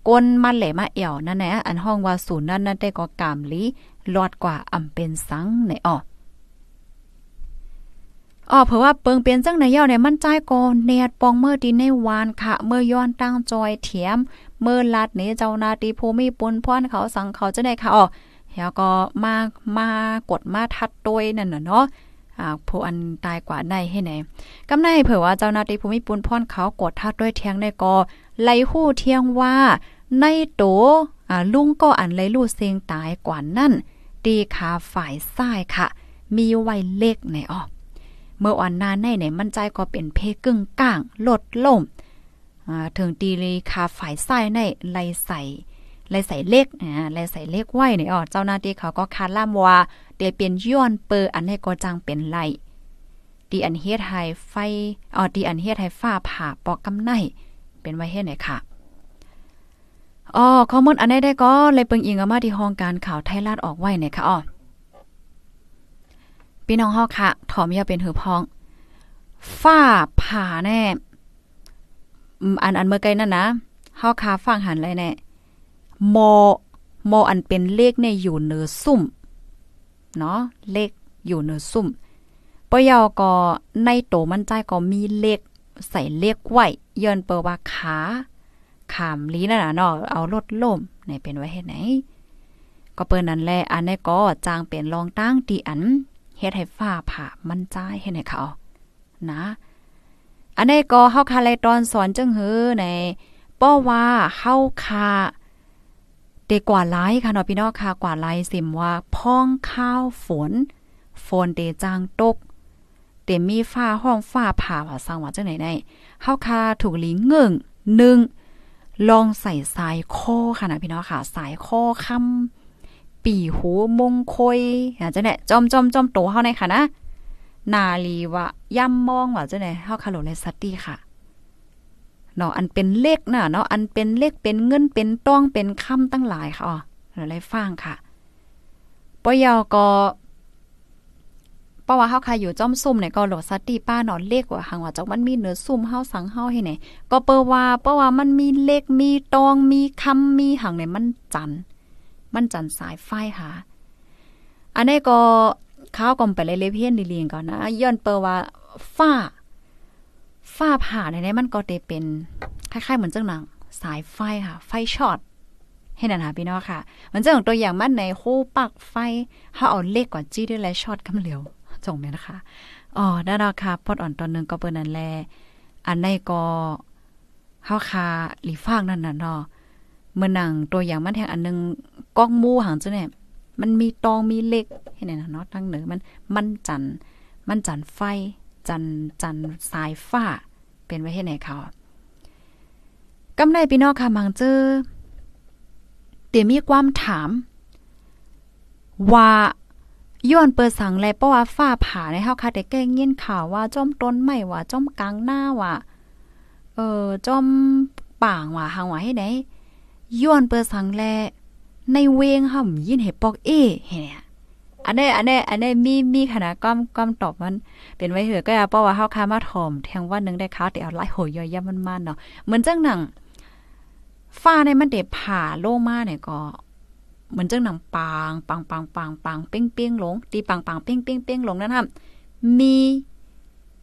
ก้นมันแหลมาเอี่ยวนั่นแหละอันห้องว่าศูนย์นั่นนั่นได้ก็กามลีลอดกว่าอำเป็นสังในอ๋อ อ๋อเพราะว่าเปิงเป็นจังในเย่าเนี่ยมันใจก่อนเนียดปองเมื่อดีในวานค่ะ เมื่อย้อนตั้งจอยเถียม เมื่อลัดเนี้เจ้านาตีภูมิปุนพรเขาสังเขาจะได้ค่ะอ๋อแล้วก็มามากดมาทัดตวยนั่นน่ะเนาะอ่าผู้อันตายกว่าได้ให้ไหนกำไนเผื่อว่าเจ้านาตีภูมิปุนพรเขากดทัดด้วยเทียงได้ก็ไลหู้เทียงว่าในโตอ่าลุงก็อันไลลู่เสียงตายกว่านั่นตีขาฝ่ายซ้ายค่ะ มีไว้เล็กในออก เมื่อวันนานในไหนมันใจก็เป็นเพกึ่งก้างลดล่มถึงตีลีคาฝ่ายไส้ในไลใส่ไลใส่เล็กอ่าไลใส่เล็กไว้เนี่ยอ๋อเจ้าหน้าที่เขาก็คาดล่ามว่าเดี๋ยวเป็นย้อนเปอร์อันให้ก็จังเป็นไลดีอันเฮ็ดให้ไฟอ๋อดีอันเฮ็ดให้ฟ้าผ่าปอกกำไนเป็นไว้เฮ็ดไหนค่ะอ๋อข้อมูลอันนี้ได้ก็เลยเปิงอิงอมาที่ห้องการข่าวไทยรัฐออกไว้เนี่ยค่ะอ๋อ พี่น้องเฮาค่ะถอมยาเป็นหือพองฝ้าผ่าแน่ อันอันเมื่อไกลนั่นนะเฮาคาฟังหันเลยแน่โมอมออันเป็นเลขในอยู่เนือซุ่มเนาะเลขอยู่เนือซุ่มปยอก็ในโตมันใจก็มีเลขใส่เลขไว้เยินเปิว่าขาขามลีนั่นน่ะเนาะเอารถล่มในเป็นไว้เฮ็ดไหน ก็เปิ้นนั่นแหละอันนี้ก็จางเป็นรองตั้งตีอัน เฮ็ดให้ฟ้าผ่ามันจ้ายเฮ็ดให้เขานะ อันนี้ก็เฮาคาไลตอนสอนจังหือในป้อว่าเฮาคาเดกว่าหลายค่ะเนาะพี่น้องค่ะกว่าหลายสิมว่าพ้องข้าวฝน ฝนเดจางตกเตมีฟ้าห้องฟ้าผ่าว่าสร้างว่าจังไหนได้เฮาคาถูกลีเงิงหนึ่งลองใส่สายคอค่ะนะพี่น้องค่ะ สายคอค่ำ ปีหูมงคอยอาจจะเนี่ยจอมจอมจอมโตเฮาในค่ะนะ นาลีวะย่ำมองว่าจะเนี่ยเฮาคาโลเลสัตตี้ค่ะเนาะอันเป็นเลขน่ะเนาะอันเป็นเลขเป็นเงินเป็นต้องเป็นคำตั้งหลายค่ะอ๋อเราเลยฟังค่ะปยอก็เพราะว่าเฮาค่ะอยู่จอมซุ่มเนี่ยก็โหลดสัตตี้ป้าเนาะเลขว่าหังว่าจักมันมีเนื้อซุ่มเฮาสังเฮาให้ไหนก็เปว่าเพราะว่ามันมีเลขมีตองมีคำมีหังเนี่ยมันจัน มันจันสายไฟค่ะอันนี้ก็ข้าวกอมไปเลยเลเพี้ยนดีเลียงก่อนนะย้อนเปอว่าฝ้าฝ้าผ่าในนี้มันก็ได้เป็นคล้ายๆเหมือนจังหนังสายไฟค่ะ ไฟช็อตให้นันหาพี่น้องค่ะ มันจะของตัวอย่างมันในโคปักไฟถ้าเอาเล็กกว่าจี้ด้วยแล้วช็อตกำเหลียวจงไหมนะคะอ๋อได้แล้วค่ะพอดอ่อนตอนนึงก็เปิ้นนั่นแลอันในก็เฮาคาหลีฟางนั่นน่ะเนาะเมื่อหนังตัวอย่างมันแทงอันนึง ก้องมูหังจ้ะเนี่ยมันมีตองมีเล็กให้เนี่ยเนาะทั้งเหนือมันมันจันมันจันไฟ จันจันสายฟ้า เป็นไว้ให้ไหนเขากำไรพี่น้องค่ะมังเจอเดี๋ยวมีความถาม ว่าย้อนเปิดสังแลเพราะว่าฟ้าผ่าในเฮาค่ะแต่แก้ยินข่าวว่าจ้อมต้นไม้ว่าจ้อมกลางหน้าว่าเออจ้อมป่างว่าหางว่าให้ไหนย้อนเปิดสังแล ในเวงห่ำยินเห็ปอกเอเห็นอันนี้อันนี้อันนี้มีมีขนาดก้อมก้อมตอบมันเป็นไว้เหือก็อย่าเพราะว่าเฮาคามาถอมแทงว่านึงได้ค้าแต่เอาไล่โหยย่อยมันมันเนาะเหมือนจังหนังฟ้าในมันเดผ่าโลมาเนี่ยก็เหมือนจังหนังปางปังปังปังปังเป้งเป้งลงตีปังปังเป้งเป้งเป้งลงนั่นครับมี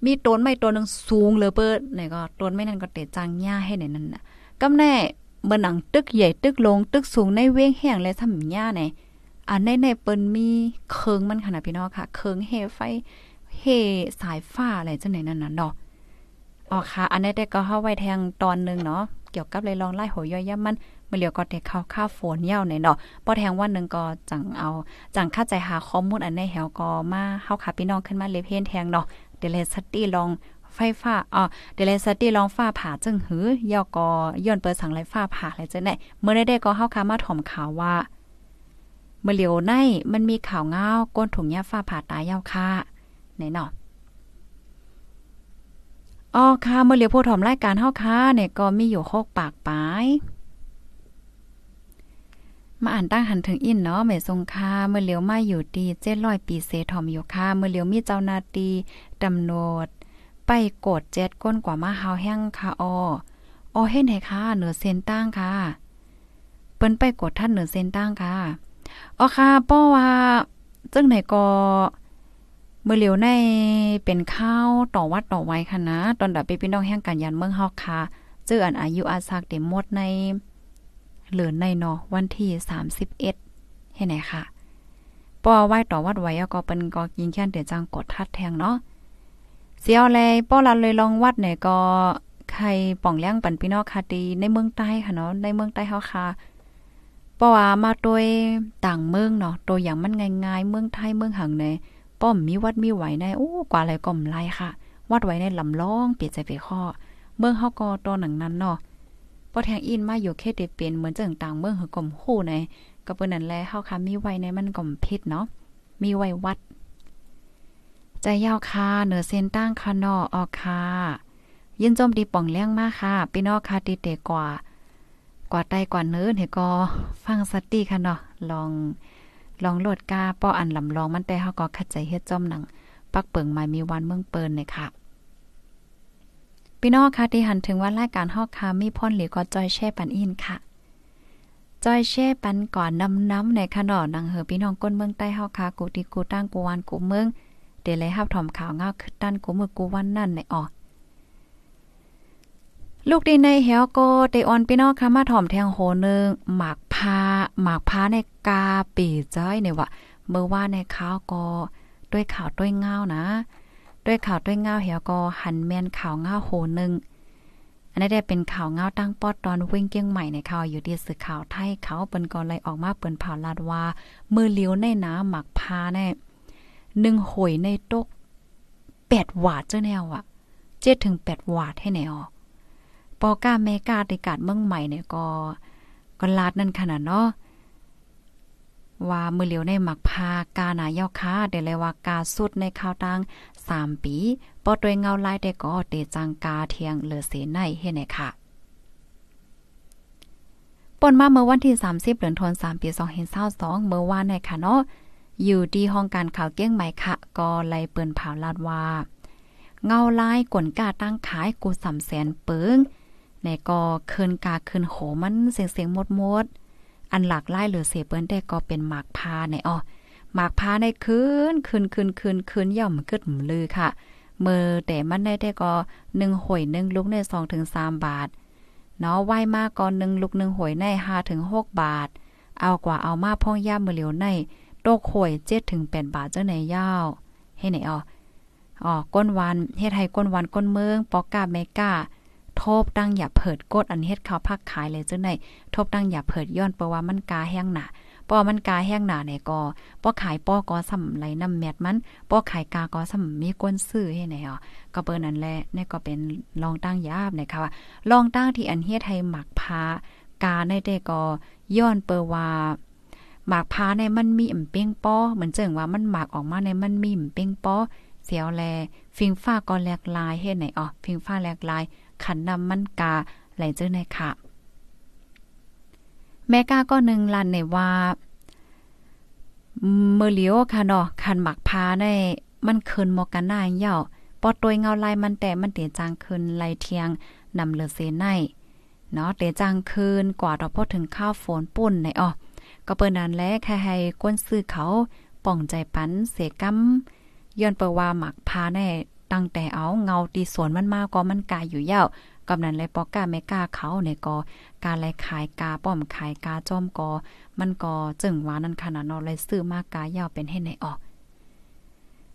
มีต้นไม้ต้นนึงสูงเลยเปิดเนี่ยก็ต้นไม้นั่นก็เตะจังหญ้าให้ในนั้นน่ะกำแน่ เมื่อหนังตึกใหญ่ตึกลงตึกสูงในเว้งแห้งและทำหญ้าไหนอันในในเปิ้นมีเคิงมันขนาดพี่น้องค่ะ เคิงเฮไฟเฮสายฟ้าอะไรจังไหนนั่นน่ะเนาะอ๋อค่ะ อันนี้ได้ก็เข้าไว้แทงตอนนึงเนาะเกี่ยวกับเลยลองไล่หัวย่อยย่ำมันมื่อเหลียวก็แต่เข้าค่าฝนเย่าในเนาะพอแทงวันหนึ่งก็จังเอาจังค่าใจหาข้อมูลอันในแหวก็มาเฮาค่ะพี่น้องขึ้นมาเลเพนแทงเนาะเดลสตี้ลอง ไฟฟ้าอ๋อเดลสตี้ลองฟ้าผ่าจึงหือยอก็ย้อนเปิดสังไรฟ้าผ่าอะไรจังไหนเมื่อได้ได้ก็เฮาค่ะมาถ่อมข่าวว่า เมื่อเหลียวในมันมีข่าวเงาก้นถุงยาฟ้าผ่าตายยาวค่ะไหนเนาะอ๋อค่ะเมื่อเหลียวผู้ถอมรายการเฮาค่ะเนี่ยก็มีอยู่โคกปากปายมาอ่านตั้งหันถึงอินเนาะแม่ทรงค่าเมื่อเหลียวมาอยู่ดีเจ็ดร้อยปีเซทอมอยู่ค่ะเมื่อเหลียวมีเจ้านาตีดำโนด ไปกดเจ็ดก้นกว่ามาเฮาแห้งค่ะออออเห็นไหค่ะเหนือเซนตั้งค่ะ เปิ้นไปกดท่านเหนือเซนตั้งค่ะอ๋อค่ะป้อว่าจึงไหนก็เมื่อเหลียวในเป็นข้าวต่อวัดต่อไว้ค่ะนะ ตอนดับไปพี่น้องแห่งการยันเมืองเฮาค่ะเจออันอายุอาซักเต็มหมดใน เหลือในเนาะวันที่31เห็นไหนค่ะป้อไว้ต่อวัดไว้ก็เป็นก็กินแค่นเดี๋ยวจังกดทัดแทงเนาะ เสียวแลป้อลันเลยลองวัดเนี่ยก็ใครป่องเลี้ยงปันพี่น้องค่ะดีในเมืองใต้ค่ะเนาะในเมืองใต้เฮาค่ะเพราะว่ามาโดยต่างเมืองเนาะตัวอย่างมันง่ายๆเมืองไทยเมืองหังในป้อมมีวัดมีไหวในโอ้กว่าอะไรก็มไลค่ะ วัดไว้ในลำล่องเปลี่ยนใจไปข้อเมืองเฮาก็ตัวหนังนั้นเนาะพอแทงอินมาอยู่เขตได้เป็นเหมือนจังต่างเมืองหือกลมคู่ในก็เปิ้นนั่นแลเฮาค่ะมีไว้ในมันก็มพิษเนาะมีไว้วัด ใจยาวค่ะเหนือเส้นตั้งค่ะนาะออค่ะยินจมดีป่องเลี้ยงมากค่ะพี่น้องค่ะติเตกว่ากว่าใต้กว่าเนื้อเฮก็ฟังสติค่ะเนาะลองลองโหลดกาป้ออันลำลองมันแต่เฮาก็ขัดใจเฮ็ดจอมหนัง ปักเปิงหมายมีวันเมืองเปินเนี่ยค่ะพี่น้องค่ะที่หันถึงว่ารายการฮอกคามีพ่นหรือก็จอยแช่ปันอินค่ะจอยแช่ปันก่อนน้ำน้ำในขนอนังเหอพี่น้องก้นเมืองใต้เฮาค่ะกูติกูตั้งกูวันกูเมือง ดเลยฮับถอมข่าวเงาคึดดันกูมือกูวันนั่นในออกลูกดีในเฮวก็เตออนพี่น้องค่ะมาถ่อมแทงโหนึงหมากพาหมากพาในกาปีจ้อยเนี่ยว่าเมื่อว่าในข้าวก็ด้วยข่าวด้วยเงานะ ด้วยข่าวด้วยเงาเฮวก็หันแมนข่าวเงาโหนึงอันนี้ได้เป็นข่าวเงาตั้งปอดตอนวิ่งเกี้ยงใหม่ในข่าวอยู่ที่สื่อข่าวไทยเขาเปิ้นก็เลยออกมาเปิ้นผ่าลาดว่ามือเลี้ยวในน้ำหมักพาเนี่ย หนึ่งหอยในตกแปดวาดเจ้าแนวอะเจ็ดถึงแปดวาดให้แนวปอก้าเมกาติกาดเมืองใหม่เนี่ยก็ก็ลาดนั่นขนาดเนาะว่ามือเหลียวในหมักพากาหนาเยาค้าเดเลยว่ากาสุดในข้าวตังสามปีปอตัวเงาลายแต่ก็เตจังกาเทียงเหลือเสในเฮ็ดไหนค่ะปนมาเมื่อวันที่ 30เดือนธันวาคมปี2022เมื่อวานในค่ะเนาะ อยู่ที่ห้องการข่าวเกี้ยงใหม่ค่ะก็ไล่เปิ้นเผาลาดว่า เงาลายกลกาตั้งขายกูสำแสนเปิงในก็คืนกาคืนโหมันเสียงเสียงมดมดอันหลากหลายหรือเสเปิ้นได้ก็เป็นหมากพาในอ๋อหมากพาในคืนคืนคืนคืนคืนย่อมกึดหมลือค่ะเมื่อแต่มันได้ได้ก็หนึ่งหวยหนึ่งลูกในสองถึงสามบาทเนาะไหวมากก่อนหนึ่งลูกหนึ่งหวยในห้าถึงหกบาท เอากว่าเอามาพ่องย่ามมือเหลียวใน ตกหวยเจ็ดถึงแปดบาทเจ้าไหนยาวให้ไหนอ๋ออ๋อก้นวันเฮ็ดให้ก้นวันก้นเมืองปอกกาเมกาทบตั้งอย่าเผิดกดอันเฮ็ดข้าวพักขายเลยเจังได๋ทบตั้งอย่าเผิดย้อนเพราะว่ามันกาแห้งหนาป้อมันกาแห้งหนาเนี่ยก็ป้อขายป้อก็สำไหลน้ำแมดมันป้อขายกาก็สำมีก้นซื้อให้ไหนอ๋อก็เปิ้นนั่นแหละนี่ก็เป็นลองตั้งยาบนะคะว่าลองตั้งที่อันเฮ็ดให้หมักพากาในได้ก็ย้อนเปว่า หมากพาในมันมีอิ่มเป้งป้อเหมือนเจิงว่ามันหมากออกมาในมันมีอิ่มเป้งป้อเสียวแลฟิงฟ้าก็แหลกลายเฮ็ดไหนอ๋อฟิงฟ้าแหลกลาย ขันนำมันกาไหลเจอในค่ะแม่ก้าก็หนึ่งลันในว่าเมื่อเลียวค่ะเนาะคันหมักพาในมันคืนมอกันหน้าเหี่ยวปอตวยเงาลายมันแต่มันเตจางคืนไลเทียงนำเลือเสในเนาะเตจางคืนกว่าเราพอถึงข้าวฝนปุ่นในอ๋อ ก็เปิ้นนั้นแลแค่ให้ก้นซื้อเขาป่องใจปันเสกำย้อนเปว่าหมักพาแน่ตั้งแต่เอาเงาตีสวนมันมาก็มันกายอยู่ยาวกำนันเลยปอกาไม่กล้าเขาเนี่ยก็การไลขายกาป้อมขายกาจอมก็มันก็จึงว่านั่นขนาดนาะเลยซื้อมากกายาวเป็นให้ในออก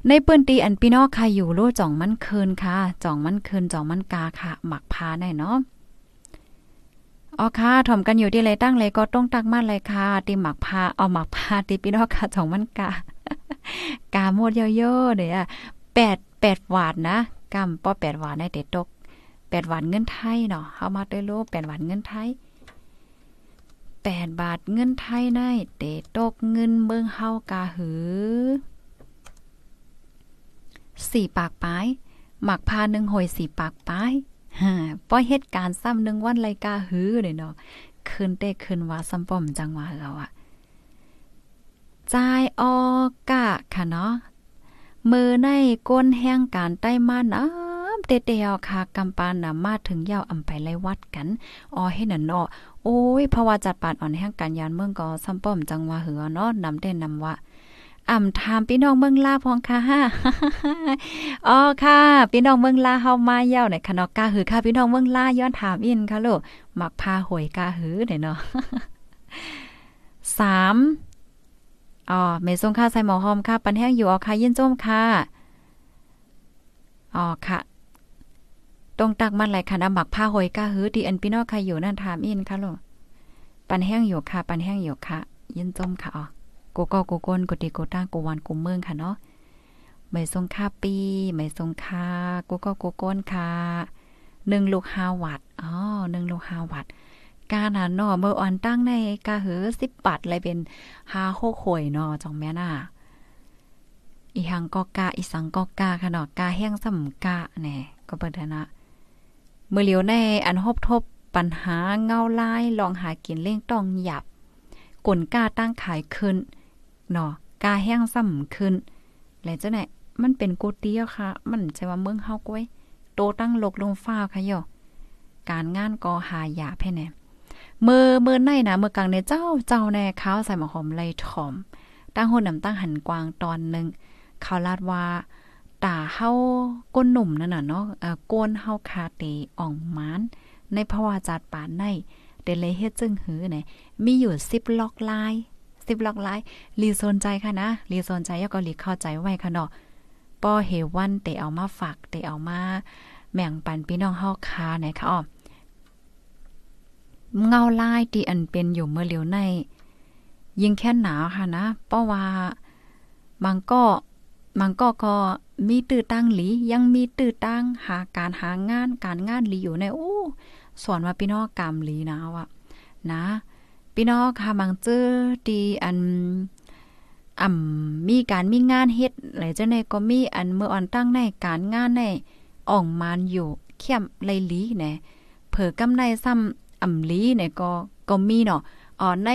ในปืนตีอันพี่น้องค่ะอยู่โลจ่องมันคืนค่ะจ่องมันคืนจ่องมันกาค่ะ หมักพาแน่เนาะ อ๋อค่ะถ่อมกันอยู่ที่ไรตั้งเลยก็ต้องตักมาเลยค่ะตีหมักพาเอาหมักพาตีพี่น้องค่ะจ่องมันกากาหมดเยอะๆเดี๋ยวแปดแปดหวาดนะกำป้อแปดหวาดในเด็ดตกแปดหวานเงินไทยเนาะเฮามาด้โลแปดหวานเงินไทยแปดบาทเงินไทยได้เตตกเงินเบิ่งเฮากาหือสี่ปากปลายหมักพาหนึ่งหอยสี่ปากปลาย ฮะป้อยเหตุการณ์ซ้ำหนึ่งวันไรกาหือเลยเนาะคืนเต้คืนว่าซ้ำป้อมจังหวะเราอะจ่ายออกะค่ะเนาะมือในก้นแห้งการใต้มานะเตเตียวค่ะกำปานนามาถึงยาวอำไปไล่วัดกันอ๋อให้หนั่นเนาะโอ้ยเพราว่าจัดปานอ่อนแห้งการยานเมืองก็ซ้ำป้อมจังหว่าเหือเนาะนำได้นำว่า อ่ำถามพี่น้องเมืองลาพองค่ะฮะอ๋อค่ะ พี่น้องเมืองลาเฮามาเย้าในคณะกาหือค่ะ พี่น้องเมืองลาย้อนถามอินค่ะลูกมักพาหวยกาหือเนาะสามอ๋อเมซงค่าใส่หมอหอมค่ะ ปันแห้งอยู่อ๋อค่ะยินจมค่ะอ๋อค่ะตรงตักมันไหลค่ะนำหมักผ้าหอยกาหือดีอันพี่น้องใครอยู่นั่นถามอินค่ะลูกปันแห้งอยู่ค่ะ ปันแห้งอยู่ค่ะ ยินจมค่ะอ๋อ กูก็กูก้นกูตีกูตั้งกูวันกูเมืองค่ะเนาะไม่ทรงค่าปีไม่ทรงค่ากูก็กูก้นค่ะหนึ่งลูกห้าวัดอ๋อหนึ่งลูกห้าวัดการหาเนาะเมื่ออ่อนตั้งในกาหือสิบบาทเลยเป็นห้าโคข่อยเนาะจองแม่น่ะอีหังก็กาอีสังก็กาค่ะเนาะกาแห้งสำกาแน่ก็เปิดนะเมื่อเหลียวในอันฮบทบปัญหาเงาลายลองหากินเล่งต้องหยับกลกาตั้งขายขึ้น เนาะกาแห้งซ้ำขึ้นแล้วจ้าไหนมันเป็นโกเตียวค่ะ มันใช่ว่าเมืองเฮาก้วยโตตั้งลกลงฟ้าค่ะย่อการงานก็หายาแพ่แน่เมื่อเมื่อในนะเมื่อกลางในเจ้าเจ้าแน่ข้าวใส่หมะหอมไลถอม ตั้งหุ่นน้ำตั้งหันกวางตอนหนึ่งเขาลาดว่าตาเฮาก้นหนุ่มนั่นน่ะเนาะเอ่อก้นเฮาคาเตอ่องมานในภาวะจัดป่านในเดเลยเฮ็ดจึงหือเนี่ยมีอยู่10ล็อกลาย 10ล็อกลายลีสนใจค่ะนะลีสนใจยก็ลีเข้าใจไว้ค่ะเนาะป้อเฮวันเตเอามาฝากเตเอามาแม่งปันพี่น้องเฮาคาไหนคะอ้อเงาลายที่อันเป็นอยู่เมื่อเหลียวใน ยิ่งแค่หนาวค่ะนะเพราะว่าบางก็มันก็ก็มีตื้อตั้งหลียังมีตื้อตั้งหาการหางานการงานหลีอยู่ในโอ้สอนว่าพี่น้องกรรมหลีนะว่ะนะ พี่น้องค่ะบางเจอดีอันอ่ำมีการมีงานเฮ็ดหลายจังได๋ก็มีอันเมื่ออ่อนตั้งในการงานในอ่องมานอยู่เข้มไลลีแหน่เผอกำไรซ้ำอ่ำลีเนี่ยก็ก็มีเนาะอ๋อใน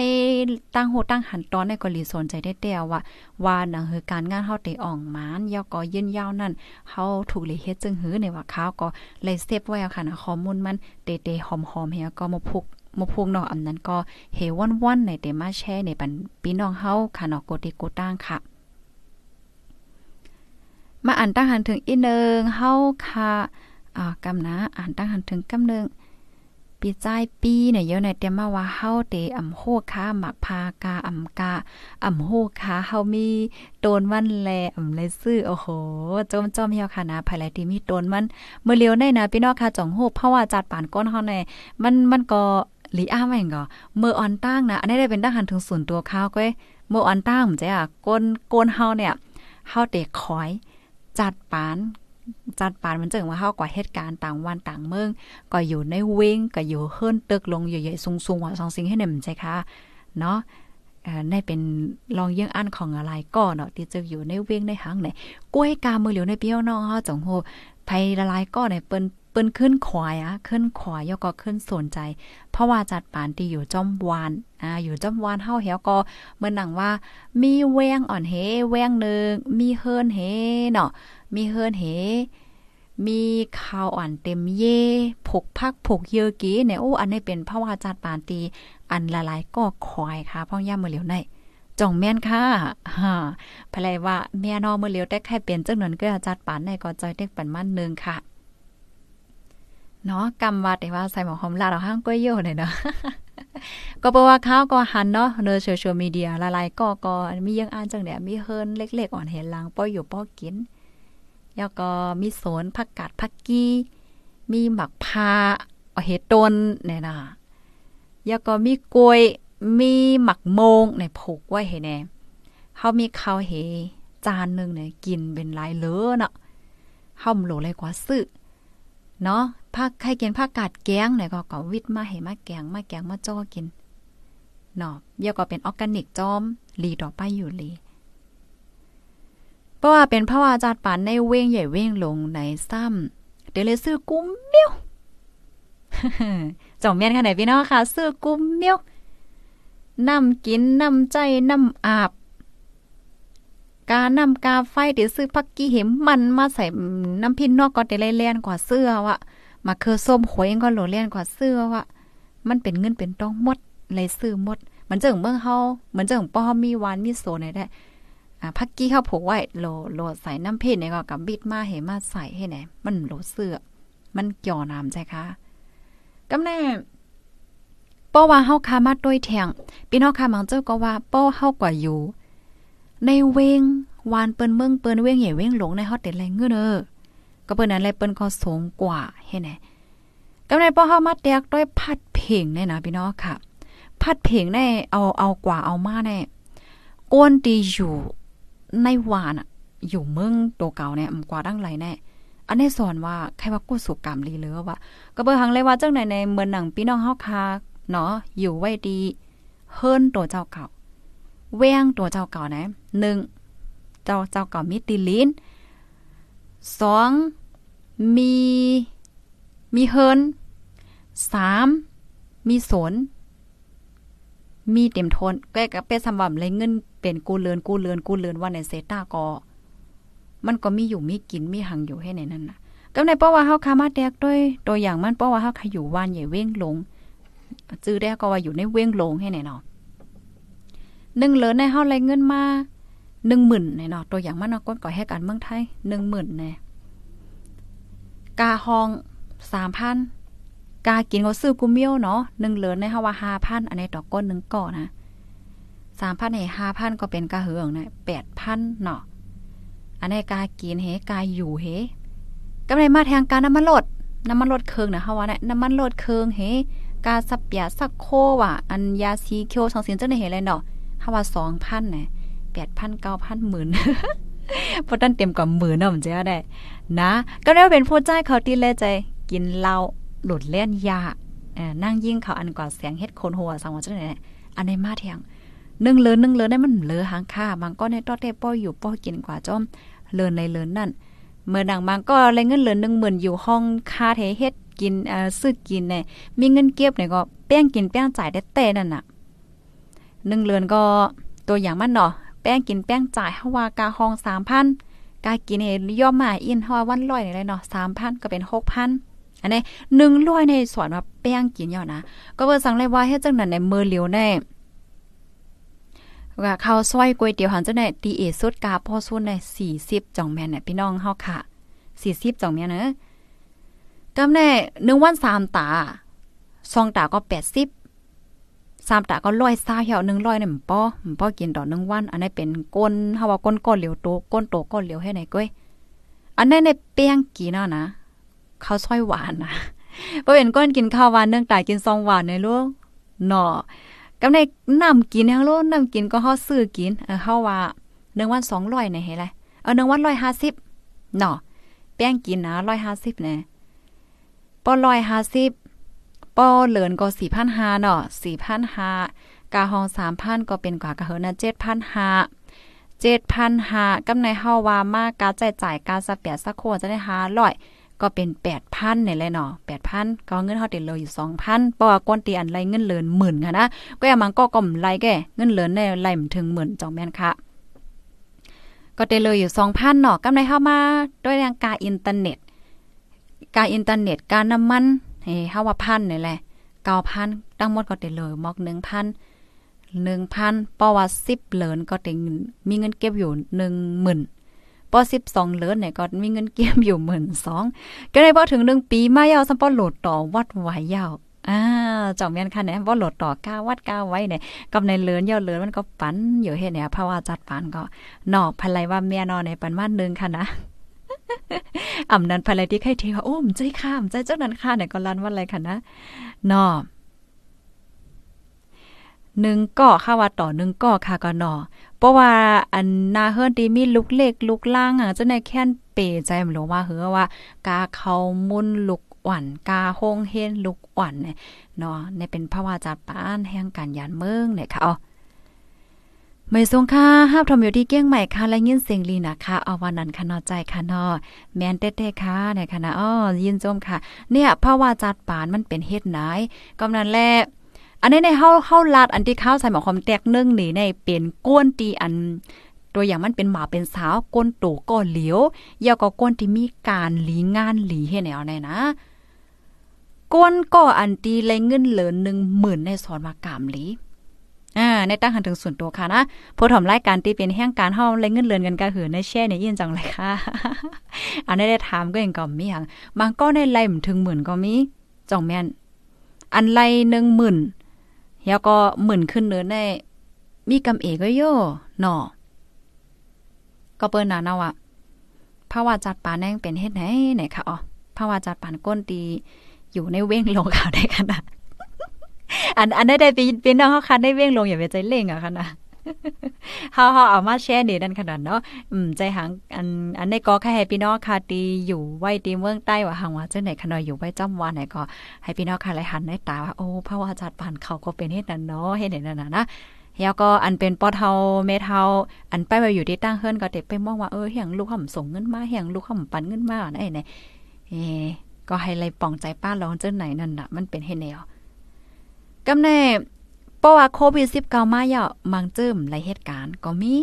ตั้งโหตั้งหันตอนในก็ลีสนใจได้แต่ว่าว่านังคือการงานเฮาได้อ่องมานยอก็ยืนยาวนั่นเฮาถูกเลยเฮ็ดจึงหือในว่าข้าวก็เลยเซฟไว้ค่ะนะข้อมูลมันเตๆหอมๆเฮียก็มาพุก มพุกเนาะอันนั้นก็เฮวันๆในเตมาแชร์ในปันพี่น้องเฮาค่ะเนาะโกติโกตั้งค่ะ มาอ่านตั้งหันถึงอีนึงเฮาค่ะอ่ากำนะอ่านตั้งหันถึงกำนึงปีใจปีเนี่ยเยอะในเตรียมมาว่าเฮาเตอำโฮค้าหมักพากาอำกาอำโฮค้าเฮามีโตนมันแลอำเลยซื้อโอ้โหจมจอมเฮียวค่ะนะภายหลที่มีโตนมันเมื่อเลียวในนะพี่น้องค่ะจ่องโฮเพราะว่าจัดป่านก้นเฮาในมันมันก็ ลีอ้าไม่ก็เมื่อออนตั้งนะ อันนี้ได้เป็นทหารถึงส่วนตัวข้าวก้อยเมื่อออนตั้งจ้ะก้นก้นเฮาเนี่ยเฮาเตะคอย จัดปาน จัดปานมันจึงว่าเฮากว่าเหตุการณ์ต่างวันต่างเมืองก็อยู่ในเวงก็อยู่เฮิรนตึกลงใหญ่ๆสูงๆว่าสองสิ่งให้เนี่ยมันใจค่ะเนาะในเป็นลองเยี่ยงอันของอะไรก็เนาะที่จะอยู่ในเวียงในหางไหนกล้วยกามือเหลียวในเปี้ยวน้องเฮาจงโหไผละลายก็ในเปิ้นเปิ้นขึ้นขวายอะขึ้นขวายยก็ขึ้นสนใจ เพราะว่าจัดปานที่อยู่จอมวานอ่าอยู่จอมวานเฮาเหียวก็เมื่อหนังว่า มีแวงอ่อนเฮแวงหนึ่งมีเฮิรนเฮเนาะมีเฮิรนเฮมีข้าวอ่อนเต็มเย่ผกพักผกเยอกี้เนี่ยโอ้อันนี้เป็นพระวาจัดปานตีอันละลายก็ควายค่ะพ่อย่ามือเหลียวในจ่องแม่นค่ะฮ่าภรรยว่าแม่นอมือเหลียวแต่แค่เป็นจังนั้นก็จัดปานในก็จอยเด็กปันมันนึงค่ะ เนาะกำว่าแต่ว่าใส่หมอหอมลาเราห้างก้อยโยเลยเนาะก็เพราะว่าเขาก็หันเนาะเนอโซเชียลมีเดียละลายก็ก็มียังอ่านจังเนี่ยมีเฮิรนเล็ก ๆ อ่อนเห็นลังป้อยอยู่ป้อกิน แล้วก็มีสวนผักกาดผักกี้ มีหมักพาเห็ดต้นเนี่ยนะแล้วก็มีกล้วยมีหมักโมงเนี่ยผูกไว้เห็นแน่เฮามีข้าวเฮจานหนึ่งเนี่ยกินเป็นหลายเลอเนาะเฮาโหลเลยกว่าซื้อเนาะ ผักใครกินผักกาดแกงเนี่ยก็ก็วิทมาให้มาแกงมาแกงมาจ้อกินเนาะเดี๋ยก็เป็นออร์แกนิกจอมลีต่อไปอยู่ลีเพราะว่าเป็นพระวาจาดปานในเว้งใหญ่เว้งลงในซ้ำเดี๋ยวเลยซื้อกุ้มเมียวจ่องเมียนค่ะไหนพี่น้องค่ะซื้อกุ้มเมียวน้ำกินน้ำใจน้ำอาบ กาน้ำกาไฟเดี๋ยวซื้อพักกี้เห็มมันมาใส่น้ำพินนอกก็เดี๋ยวเลียนกว่าเสื้อว่ะ มาคือส้มหวยก็โหลเลียนกว่าเสื้อวะมันเป็นเงินเป็นต้องหมดเลยซื้อหมด มันเจิงเมืองเฮาเหมือนเจิงป้อมีหวานมีโซนได้อ่าพักกี้เขาผูกไว้โลโลใส่น้ำเพชรเนี่ยก็กับบิดมาเหมาใส่ให้ไหนมันโลเสื้อมันเกี่ยวน้ำใช่คะกำแน่ป้อว่าเฮาคามาด้วยแทงพี่น้องค่ะมังเจ้าก็ว่าป้อเฮากว่าอยู่ ในเวงวานเปิ้นเมืองเปิ้นเวงเหย่เวงหลงในฮอดเต็ดแรงเงื้อเด้อ ก็เปิ้นนั้นแลเปิ้นก็สูงกว่าเฮ็ดไหนกำในป้อเฮามาแตกด้วยพัดเพลงเนี่ยนะพี่น้องค่ะ พัดเพลงแน่เอาเอากว่าเอามาแน่ก้นตีอยู่ในวานอะอยู่เมืองตัวเก่าเนี่ยกว่าดังไรแน่อันนี้สอนว่าใครว่ากู้สุกรรมลีเลยว่า ก็เบิ่งหังเลยว่าจังไหนในเมืองหนังพี่น้องเฮาคาเนาะอยู่ไว้ดีเฮิรนตัวเจ้าเก่าแวงตัวเจ้าเก่านะหนึ่งเจ้าเจ้าเก่ามีตีลิ้นสอง มีมีเฮิรนสามมีสนมีเต็มทนก็ก็เป็นสำหรับเลยเงินเป็นกูเลือนกูเลือนกูเลือนว่าในเซต้าก็มันก็มีอยู่มีกินมีหังอยู่ให้ในนั้นน่ะก็ในเพราะว่าเฮาคามาแดกด้วยตัวอย่างมันเพราะว่าเฮาขอยู่ว่านใหญ่เว้งลงจื้อได้ก็ว่าอยู่ในเว้งลงให้ไหนเนาะหนึ่งเหลือในเฮาไรเงินมาหนึ่งหมื่นเนาะตัวอย่างมันนาะก้นก่อให้การเมืองไทยหนึ่งหมื่นเนี่ย กาห้องสามพันกากินเขาซื้อกูเมียวเนาะหนึ่งเหลือในฮาว่าห้าพันอันนี้ต่อก้นหนึ่งก่อนะสามพันให้ห้าพันก็เป็นกาเหืองนะแปดพันเนาะอันนี้กากินเฮกาอยู่เฮกำไรมาแทงการน้ำมันลดน้ำมันลดเคืองนะฮาว่านะน้ำมันลดเคืองเฮกาสับยาสักโคว่ะอันยาซีเคียวสองเสียงจังได้เห็นเลยเนาะฮาว่าสองพันเนี่ยแปดพันเก้าพันหมื่น พอตั้นเต็มกว่าหมื่นเนาะมันจะได้ นะก็ได้เป็นผู้ใจเขาตีเลใจกินเหล้าหลุดเล่นยาเออนั่งยิ่งเขาอันกว่าเสียงเฮ็ดคนหัวสังว่าจังได๋อันในมาเทียงนึ่งเลินนึ่งเลินได้มันเลือหางค่าบางก็ในตอเตป้ออยู่ป้อกินกว่าจอมเลินเลยเลินนั่นเมื่อดังบางก็เลยเงินเลือหนึ่งหมื่นอยู่ห้องค่าเทเฮ็ดกินเอ่อซื้อกินเนี่ยมีเงินเก็บเนี่ยก็แป้งกินแป้งจ่ายได้แต่นั่นน่ะหนึ่งเลือนก็ตัวอย่างมันเนาะ แป้งกินแป้งจ่ายฮาวากาห้องสามพันกากินเฮย่อมมาอินฮอวันร้อยนี่เลยเนาะสามพันก็เป็นหกพันอันนี้หนึ่งร้อยในสอนว่าแป้งกินย่อนะ ก็เบิ่สั่งเลยว่าเฮ็ดจังนั้นในมือเหลียวแน่ว่าข้าวซอยก๋วยเตี๋ยวหันจังได๋ตีเอสุดกาพ่อซุนได้40จ่องแม่นน่ะพี่น้องเฮาค่ะ40จ่องแม่นเนอะกำแน่1วัน3ตา2ตาก็80 3ตาก็100 20เหี่ยว100นี่มันป้อมันป้อกินต่อ1วัน อันนี้เป็นก้นเฮาว่าก้นก้นเหลียวโตก้นโตก้นเหลียวให้ไหนก้อยอันนั้ในแป้งกินเนาะนะข้าวซอยหวานนะบ่เป็นก้นกินข้าวหวานเนื่องตายกินซองหวานในลูกเนาะกำในน้ำกินยังโลน้ำกินก็เฮาซื้อกินเออเฮาว่า1วัน200นี่เฮ็ดไรเออ1วัน150เนาะแป้งกินนะ150แน่ปอ150 ปอเหลือนก็4,500เนาะ4,500กาห้อง3,000ก็เป็นกว่ากะเฮอนะ7,500 7,500กำในเฮาว่ามากการจ่ายจ่ายการสเปียสักโคจะได้500ก็เป็น8,000นี่แหละเนาะ8,000ก็เงินเฮาติดเลยอยู่2,000เพราะว่าก้นตีอันไรเงินเลินหมื่นค่ะนะก็อย่ามันก็ก่อมไรแก่เงินเลินได้ไล่ถึงหมื่นจองแม่นค่ะก็ได้เลยอยู่2,000เนาะกำไรเฮามาด้วยทางการอินเทอร์เน็ต การอินเทอร์เน็ตการน้ำมัน เฮ้เฮาว่าพันนี่แหละ9,000ทั้งหมดก็ได้เลยมอก1,000 1,000เพราะว่า10เหรียญก็ได้มีเงินเก็บอยู่10,000ปอ12เหรียญเนี่ยก็มีเงินเก็บอยู่12,000ก็ได้พอถึง1ปีมายาวซัมปอโหลดต่อวัดไหวยาวอ่าจอมแม่นค่ะเนี่ยบ่าโหลดต่อก้าวัดก้าไว้เนี่ยกับในเลือนเยาเลือนมันก็ปันอยู่เฮ็ดเนี่ยเพราะว่าจัดปานก็นอกภรรยว่าเมียนอนในปันมานึงค่ะนะ อ่ำนันภรรยที่ใครเทว่าโอ้มใจข้ามใจเจ้านั้นค่ะเนี่ยก็ลันว่าอะไรค่ะนะนอหนึ่งก่อค่ะว่าต่อหนึ่งก่อค่ะก็นอเพราะว่าอันนาเฮิรนตีมีลูกเล็กลูกล่างอะเจ้าในแค่นเปใจมันลงว่าเฮือว่ากาเขามุนลูกอ่อนกาโฮงเฮนลูกอ่อนเนี่ยเนาะในเป็นภาวะจัดปานแห่งการยานเมืองเนี่ยค่ะอ๋อ ไม่ทรงค่าห้าทอมอยู่ที่เกี้ยงใหม่ค่ะ และยินเสียงลีนะคะเอาวันนั้นค่ะนอใจค่ะนอแมนเต้ๆค่ะเนี่ยค่ะนะอ้อยินจมค่ะ เนี่ยภาวะจัดปานมันเป็นเฮ็ดไหนกำนันแลอันนี้ในเฮาเฮาลาดอันที่ข้าวใส่หมอความแตกนึ่งนี่ในเป็นก้นตีอัน ตัวอย่างมันเป็นหมาเป็นสาวก้นโตก็เหลียวยาวก็ก้นที่มีการหลีงานหลีให้แนวแน่นะก้นก็อันตีเลยเงินเหลือหนึ่งหมื่นในสอนมากามหลี อ่าในตั้งหันถึงส่วนตัวค่ะนะผู้ถมรายการตีเป็นแห่งการเฮาเลยเงินเลือนกันกะหือในแช่ในยินจังเลยค่ะอันนี้ได้ถามก็ยังก็มีอย่างบางก็ในไล่ถึงหมื่นก็มีจ่องแม่นอันไล่หนึ่งหมื่นแล้วก็หมื่นขึ้นเนื้อในมีกำเอก็โย่หนอก็เปิ้นน่ะเนาะอะภาวะจัดปานแน่งเป็นเฮ็ดไหนไหนค่ะอ๋อภาวะจัดปานก้นตีอยู่ในเว้งลงข่าวได้ขนาด อันอันได้ได้เป็นน้องเขาคันได้เว้งลงอย่าไปใจเล่งอะค่ะนะเฮาเฮาเอามาแชร์นี่นั่นขนาดเนาะอืมใจหังอันอันในก็แค่ให้พี่น้องค่ะตีอยู่ไว้ตีเมืองใต้ว่าหังว่าเจังไหนขนาดอยู่ไว้จำวันไหนก็ ให้พี่น้องค่ะไหลหันในตาว่าโอ้พระวาจัดปานเขาก็เป็นเฮ็ดนั่นเนาะเฮ็ดนั่นน่ะนะแล้วก็อันเป็นปอเทาเมเทาอันไปไปอยู่ที่ตั้งเฮิรนก็เด็กไปมองว่าเออเฮียงลูกห่ำส่งเงินมาเฮียงลูกห่ำปันเงินมาไอ้ไหนเอก็ให้ไลป่องใจป้าลองเจ้าไหนนั่นน่ะมันเป็นเฮ็ดแนว กำแน่เพราะว่าโควิด19มาย่อมังเจิมหลายเหตุการณ์ก็มี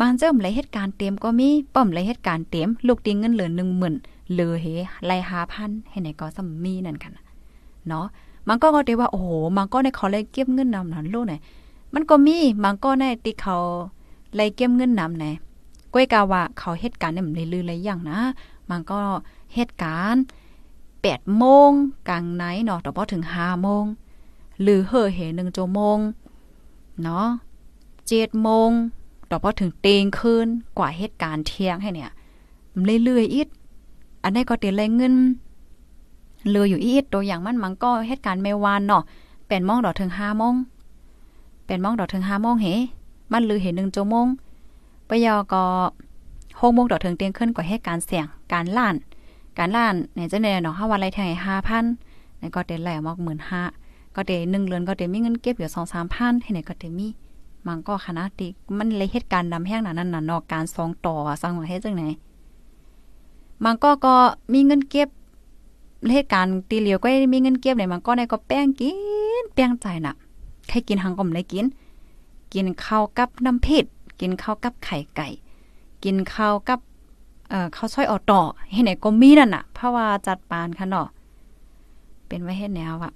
มังเจิมหลายเหตุการณ์เต็มก็มีป้อมหลายเหตุการณ์เต็มลูกติงเงินเหลือ10,000เหลือเฮไล่5,000ให้ไหนก็ซัมมีนั่นกันเนาะมันก็ก็ได้ว่าโอ้โหมันก็ในขาเลยเก็บเงินนำนั้นลูกไหนมันก็มีมันก็ในที่เขาไล่เก็บเงินนำไหนก้อยกาว่าเขาเหตุการณ์เนี่ยมันลือๆหลยอย่างนะมันก็เหตุการณ์8โมงกลางไนเนาะต่อพอถึง5โมง หรือเฮ่อเหหนึ่งโจมงเนาะเจ็ดโมงต่อพอถึงเตงคืนกว่าเหตุการณ์เที่ยงให้เนี่ยเรื่อยๆอีกอันนี้ก็เตียเลยเงินเลืออยู่อีกตัวอย่างมันมันก็เหตุการณ์ไม่วานเนาะเป็นมองดอกถึงห้าโมงเป็นมองดอกถึงห้าโมงเหมันลือเห็นหนึ่งโจมงปยอก็หกโมงดอกถึงเตียงขึ้นกว่าเหตุการณ์เสี่ยงการล้าน การล้านเนี่ยจะเนี่ยเนาะห้าวันไรแทงห้าพันในก็เต็นแหล่มอกหมื่นห้า ก็เดหนึ่งเดือนก็เดมีเงินเก็บอยู่สองสามพันให้ไหนก็เดมีมันก็คณะติมันเลยเหตุการณ์ดำแห้งนั้นน่ะนอกการสองต่อสังว่าเฮ็ดจังไหนมันก็ก็มีเงินเก็บเหตุการณ์ตีเหลียวก็มีเงินเก็บเนี่ยมันก็ในก็แป้งกินแป้งใจน่ะใครกินหังก็ไม่ได้กิน กินข้าวกับน้ำพริกกินข้าวกับไข่ไก่ กินข้าวกับเอ่อข้าวซอยออต่อเฮ็ดไหนก็มีนั่นน่ะเพราะว่าจัดปานค่ะเนาะเป็นไว้เฮ็ดแนวอะ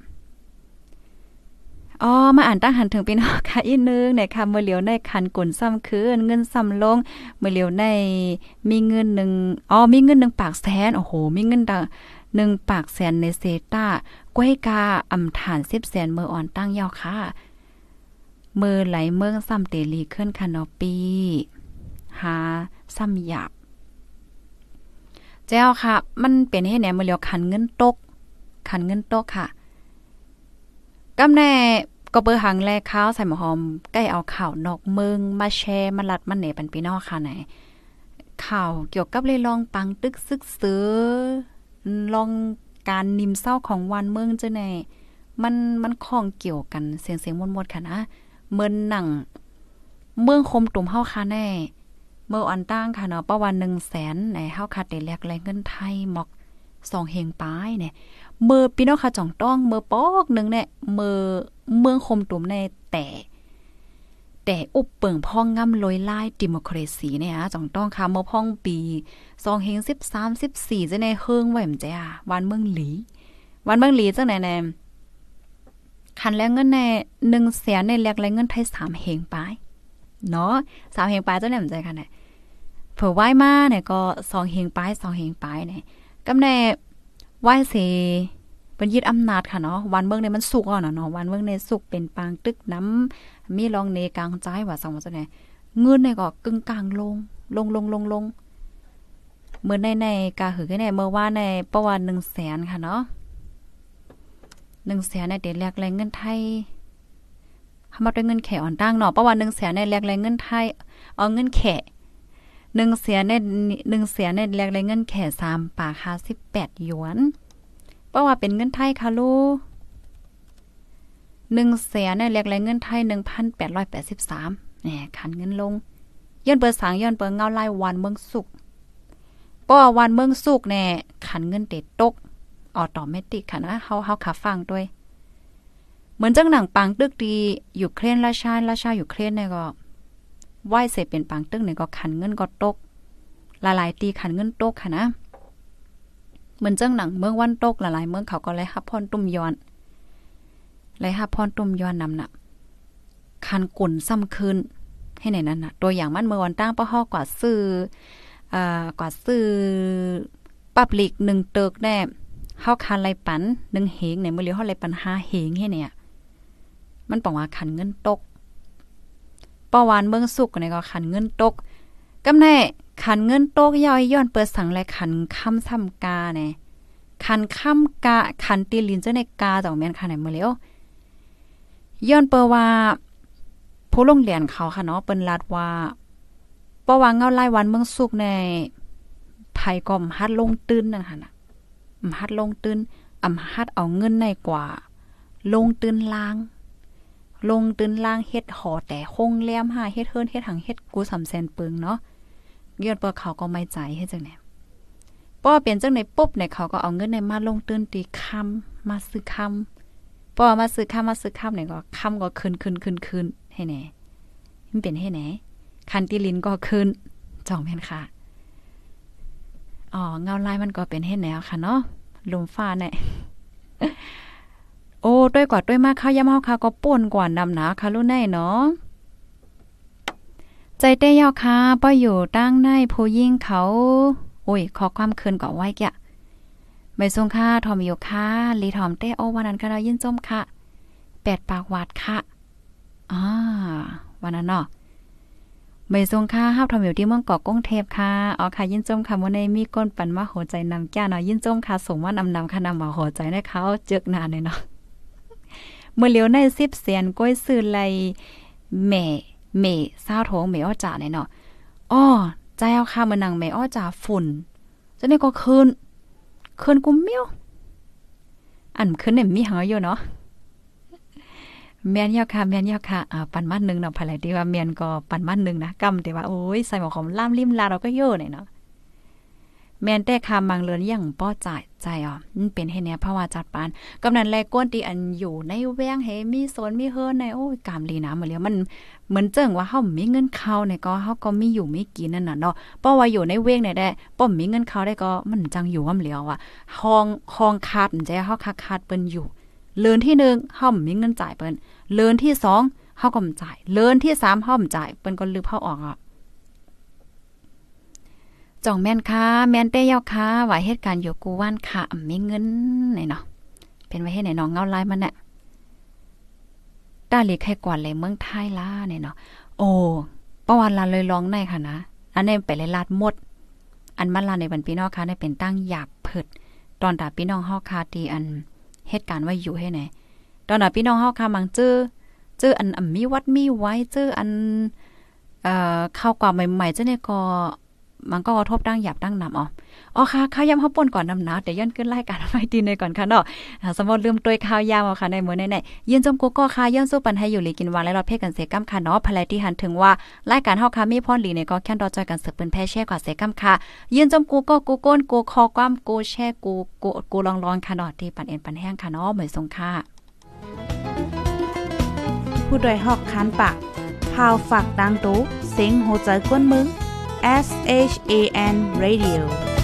อ๋อมาอ่านตั้งหันถึงพี่น้องค่ะอีกนึงในค่ะเมื่อเหลียวในคันกุนซ้ำคืนเงินซ้ำลงเมื่อเหลียวในมีเงินหนึ่งอ๋อมีเงินหนึ่งปากแสนโอ้โหมีเงินดังหนึ่งปากแสนในเซต้าก้วยกาอำฐานสิบแสนเมื่ออ่อนตั้งยาวค่ะเมื่อไหลเมืองซ้ำเตลีขึ้นคานอปีหาซ้ำหยาบเจ้าค่ะ มันเป็นให้แหนเมื่อเหลียวคันเงินตกคันเงินตกค่ะ กำแน่ก็เบอร์หังแลข้าวใส่หมอหอมใกล้เอาข่าวนอกเมืองมาแชร์มาลัดมันเหนปันปีนอกค่ะไหนข่าวเกี่ยวกับเลยลองปังตึกซึกเสือลองการนิมเศร้าของวันเมืองจะไหนมันมันคล้องเกี่ยวกันเสียงเสียงมดๆค่ะนะเมินหนัง เมืองคมตุ่มเฮาค่ะแน่ เมื่ออันตั้งค่ะเนาะประวัน1แสนในเฮาคัดได้แลกแรงเงินไทยหมอกสองเฮงปลายเนี่ย เมื่อพี่น้องค่ะจ่องต้องเมื่อปอกนึงเนี่ยเมื่อเมืองคมตุ่มในแต่ แต่อุบเปิงพ่องง่ำลอยไลายดิโมครซีเนี่ยจ่องต้องค่ะเมื่อพ่องปีสองเฮงสิบสามสิบสี่จะในเฮิงไหว้มจ้าวันเมืองหลี วันเมืองหลีจังไหนแน่คันแล้วเงินในหนึ่งแสนในแลกแรงเงินไทยสามเฮงไปเนาะสามเฮงไปลายจังไหนมใจค่ะเนี่ยเผื่อไหวมาเนี่ยก็สองเฮงไปสองเฮงไปเนี่ยกำแน่ ไหว้เสเป็นยึดอำนาจค่ะเนาะวันเมืองในมันสุกอะเนาะวันเมืองในสุกเป็นปางตึกน้ำมีรองเนกลางใจว่าสังว่าจังได๋เงินในก็กึ่งกลางลง ลงลงลงลงเหมือนในในกาหือแค่ไหนเมื่อว่าในประวัติ1แสนค่ะเนาะ1แสนในเด็ดแลกแรงเงินไทยเฮามาด้วยเงินแขอ่อนตั้งเนาะประวัติ1แสนในแลกแรงเงินไทย เอาเงินแข 1แสนใน1แสนในแลกแรงเงินแข3ปาค่า18หยวนเพราะว่าเป็นเงินไทยค่ะลูกหนึ่งแสนในแลกแรงเงินไทยหนึ่งพันแปดร้อยแปดสิบสามแหนขันเงินลงย้อนเปิดสางย้อนเปิดเงาไล่วันเมืองสุกป้อวันเมืองสุกแน่ขันเงินเด็ดตกออโตเมติกค่ะนะเฮาเฮาขาฟังด้วย เหมือนจังหนังปังตึกดีอยู่เครนราชาราชาอยู่เครนเนี่ยก็ ไหวเสร็จเป็นปังตึกเนี่ยก็ขันเงินก็ตกละลายตีขันเงินตกค่ะนะเหมือนเจังหนังเมืองวันตกละลายเมืองเขาก็เลยฮับพรตุ่มย้อนไลฮับพรตุ่มย้อนนำน่ะคันกุ่นซ้ำคืนให้ไหนนั้นน่ะ ตัวอย่างมันเมื่อวันตั้งป้อฮอกว่าซื้ออ่ากว่าซื้อปับลิก1เติกแน่เฮาคันไรปัน1เหงเนี่ยมื้อเหลียวเฮาไรปัน5เหงให้เนี่ย มันบอกว่าคันเงินตก ป้อวานเมืองสุกเนี่ยก็คันเงินตกกำแน่คันเงินตกย่อยย้อนเปิดสังและคันคำซ้ำกาเนี่ยคันคำกาคันตีลินเจ้าในกาจ่องแม่นคันไหนมื้อเหลียวย้อนเปว่าผู้ลงเหรียนเขาค่ะเนาะเปิ้นลาดว่าปว่าเงาไล่วันเมืองสุกในไผก็มฮัดลงตื้นนั่นค่ะน่ะมฮัดลงตื้นอำฮัดเอาเงินในกว่า ลงตื้นลาง ลงตื้นล่างเฮ็ดหอแต่คงแลมหาเฮ็ดเฮิรนเฮ็ดหังเฮ็ดกูสำแสนปึงเนาะยอนเปเขาก็ไม่ใจเฮ็ดจังได๋ป้อเป็นจังได๋ปุ๊บเนี่ยเขาก็เอาเงินในมาลงตื้นตีคำมาซื้อคำพอมาซื้อข้ามาซื้อข้าเนี่ยก็ค่ำก็คืนคืนคืนคืนให้แหน่มันเป็นให้แหน่คันติลินก็คืนจองแม่นค่ะอ๋อเงาลายมันก็เป็นให้แนวค่ะเนาะลมฟ้าเนี่ย โอ้ด้วยกว่าด้วยมากข้าวยำเฮาค่ะก็ป่นกว่านำหนาค่ะลูกในเนาะใจเต้ยาวค่ะป้ออยู่ตั้งในผู้ยิ่งเขา โอ้ย ขอความคืนก่อไว้แกไม่ทรงค่าทอมโยค่าลีทอมเต้โอวันนั้นค่ะเรายินจมค่ะแปดปากวาดค่ะอ่าวันนั้นเนาะไม่ทรงค่าห้าทอมอยู่ที่เมืองเกาะก้งเทพค่ะอ๋อค่ะยินจมค่ะวันในมีก้นปันมาหัวใจนำแก้เนาะยินจมค่ะสมว่านำนำค่ะนำมาหัวใจในเขาเจอกนานเลยเนาะ มื่อเลียวในสิบเสียนก้อยซื้อไลแม่เมเศร้าโถงเมอ้อจ่าเนี่ยเนาะอ้อใจเอาค่ะมือนังเมอ้อจ่าฝุ่นจะนี่ก็คืนคืนกุมเมียวอันคืนเนี่ยมีหาอยู่เนาะเมียนยาค่ะเมียนยาค่ะอ่าปันมัดนึงเนาะภายหลที่ว่าเมียนก็ปันมัดนึงนะกำแต่ว่าโอ้ยใส่หมอของล่ามริมลาเราก็เยอะเนี่ยเนาะ แม่นแต่คำบางเลือนยังป้อจ่ายใจอะมันเป็นให้เนี้ยเพราะว่าจัดปานกำนันแลก้นตีอันอยู่ในแวงเฮมีโซนมีเฮิรนในโอ้ยกามลีนะเหมือนเลียวมันเหมือนเจิงว่าเฮามีเงินเข้าเนี่ยก็เฮาก็มีอยู่ไม่กินนั่นน่ะเนาะเพราะว่าอยู่ในเวงเนี่ยได้ป้อมมีเงินเข้าได้ก็มันจังอยู่ว่าเหลียวอะห้องห้องคาดใจเฮาคาคาดเปิ้นอยู่เลือนที่1เฮามีเงินจ่ายเปิ้นเลือนที่2เฮาก็จ่ายเลือนที่3เฮาจ่ายเปิ้นก็ลือเฮาออกอะ จ่องแม่นค่ะแม่นเต้ยาค่ะว่าเหตุการณ์อยู่กูว่านค่ะมีเงินไหนเนาะเป็นไว้ให้ไหนน้องเงาลายมันน่ะต้าเล็กให้กว่าเลยเมืองไทยล่ะเนี่ยเนาะโอ้ประวันลาเลยร้องในค่ะนะอันนี้ไปเลยลาดหมด อันมันลาในบันพี่น้องค่ะได้เป็นตั้งอยากเผิด ตอนตาพี่น้องเฮาคาตีอันเหตุการณ์ว่าอยู่ให้ไหนตอนตาพี่น้องเฮาคามังเจอเจออันมีวัดมีไว้เจออันเอ่อข้าวกว่าใหม่ๆเจ้าเนี่ยก็ มันก็กระทบตั้งหยาบตั้งนำอ๋ออ๋อค่ะข้าวยำเฮาวป่นก่อนนำหนาวเดี๋ยวย้อนขึ้นรายการไว้ตีในก่อนค่ะเนาะสมมติลืมตัวข้าวยาวค่ะในมื้อไหนยืนจมกูก็ค่ะย้อนสู้ปันให้อยู่หลีกินวานและรอเพกันเสกำค่ะเนาะภายที่หันถึงว่ารายการเฮาค่ะมีพรหลีเนี่ยก็แค่นรอจอยกันสืบเป็นแพ่แช่กว่าเสกำค่ะยืนจมกูก็กูก้นกูคอความกูแช่กูกูกูลองๆค่ะเนาะที่ปันเอ็นปันแห้งค่ะเนาะเหมือนสงค่ะ
ผู้ดยหอกคันปากพาวฝากดังตู้เซ็งโหใจกวนมึง S H A N Radio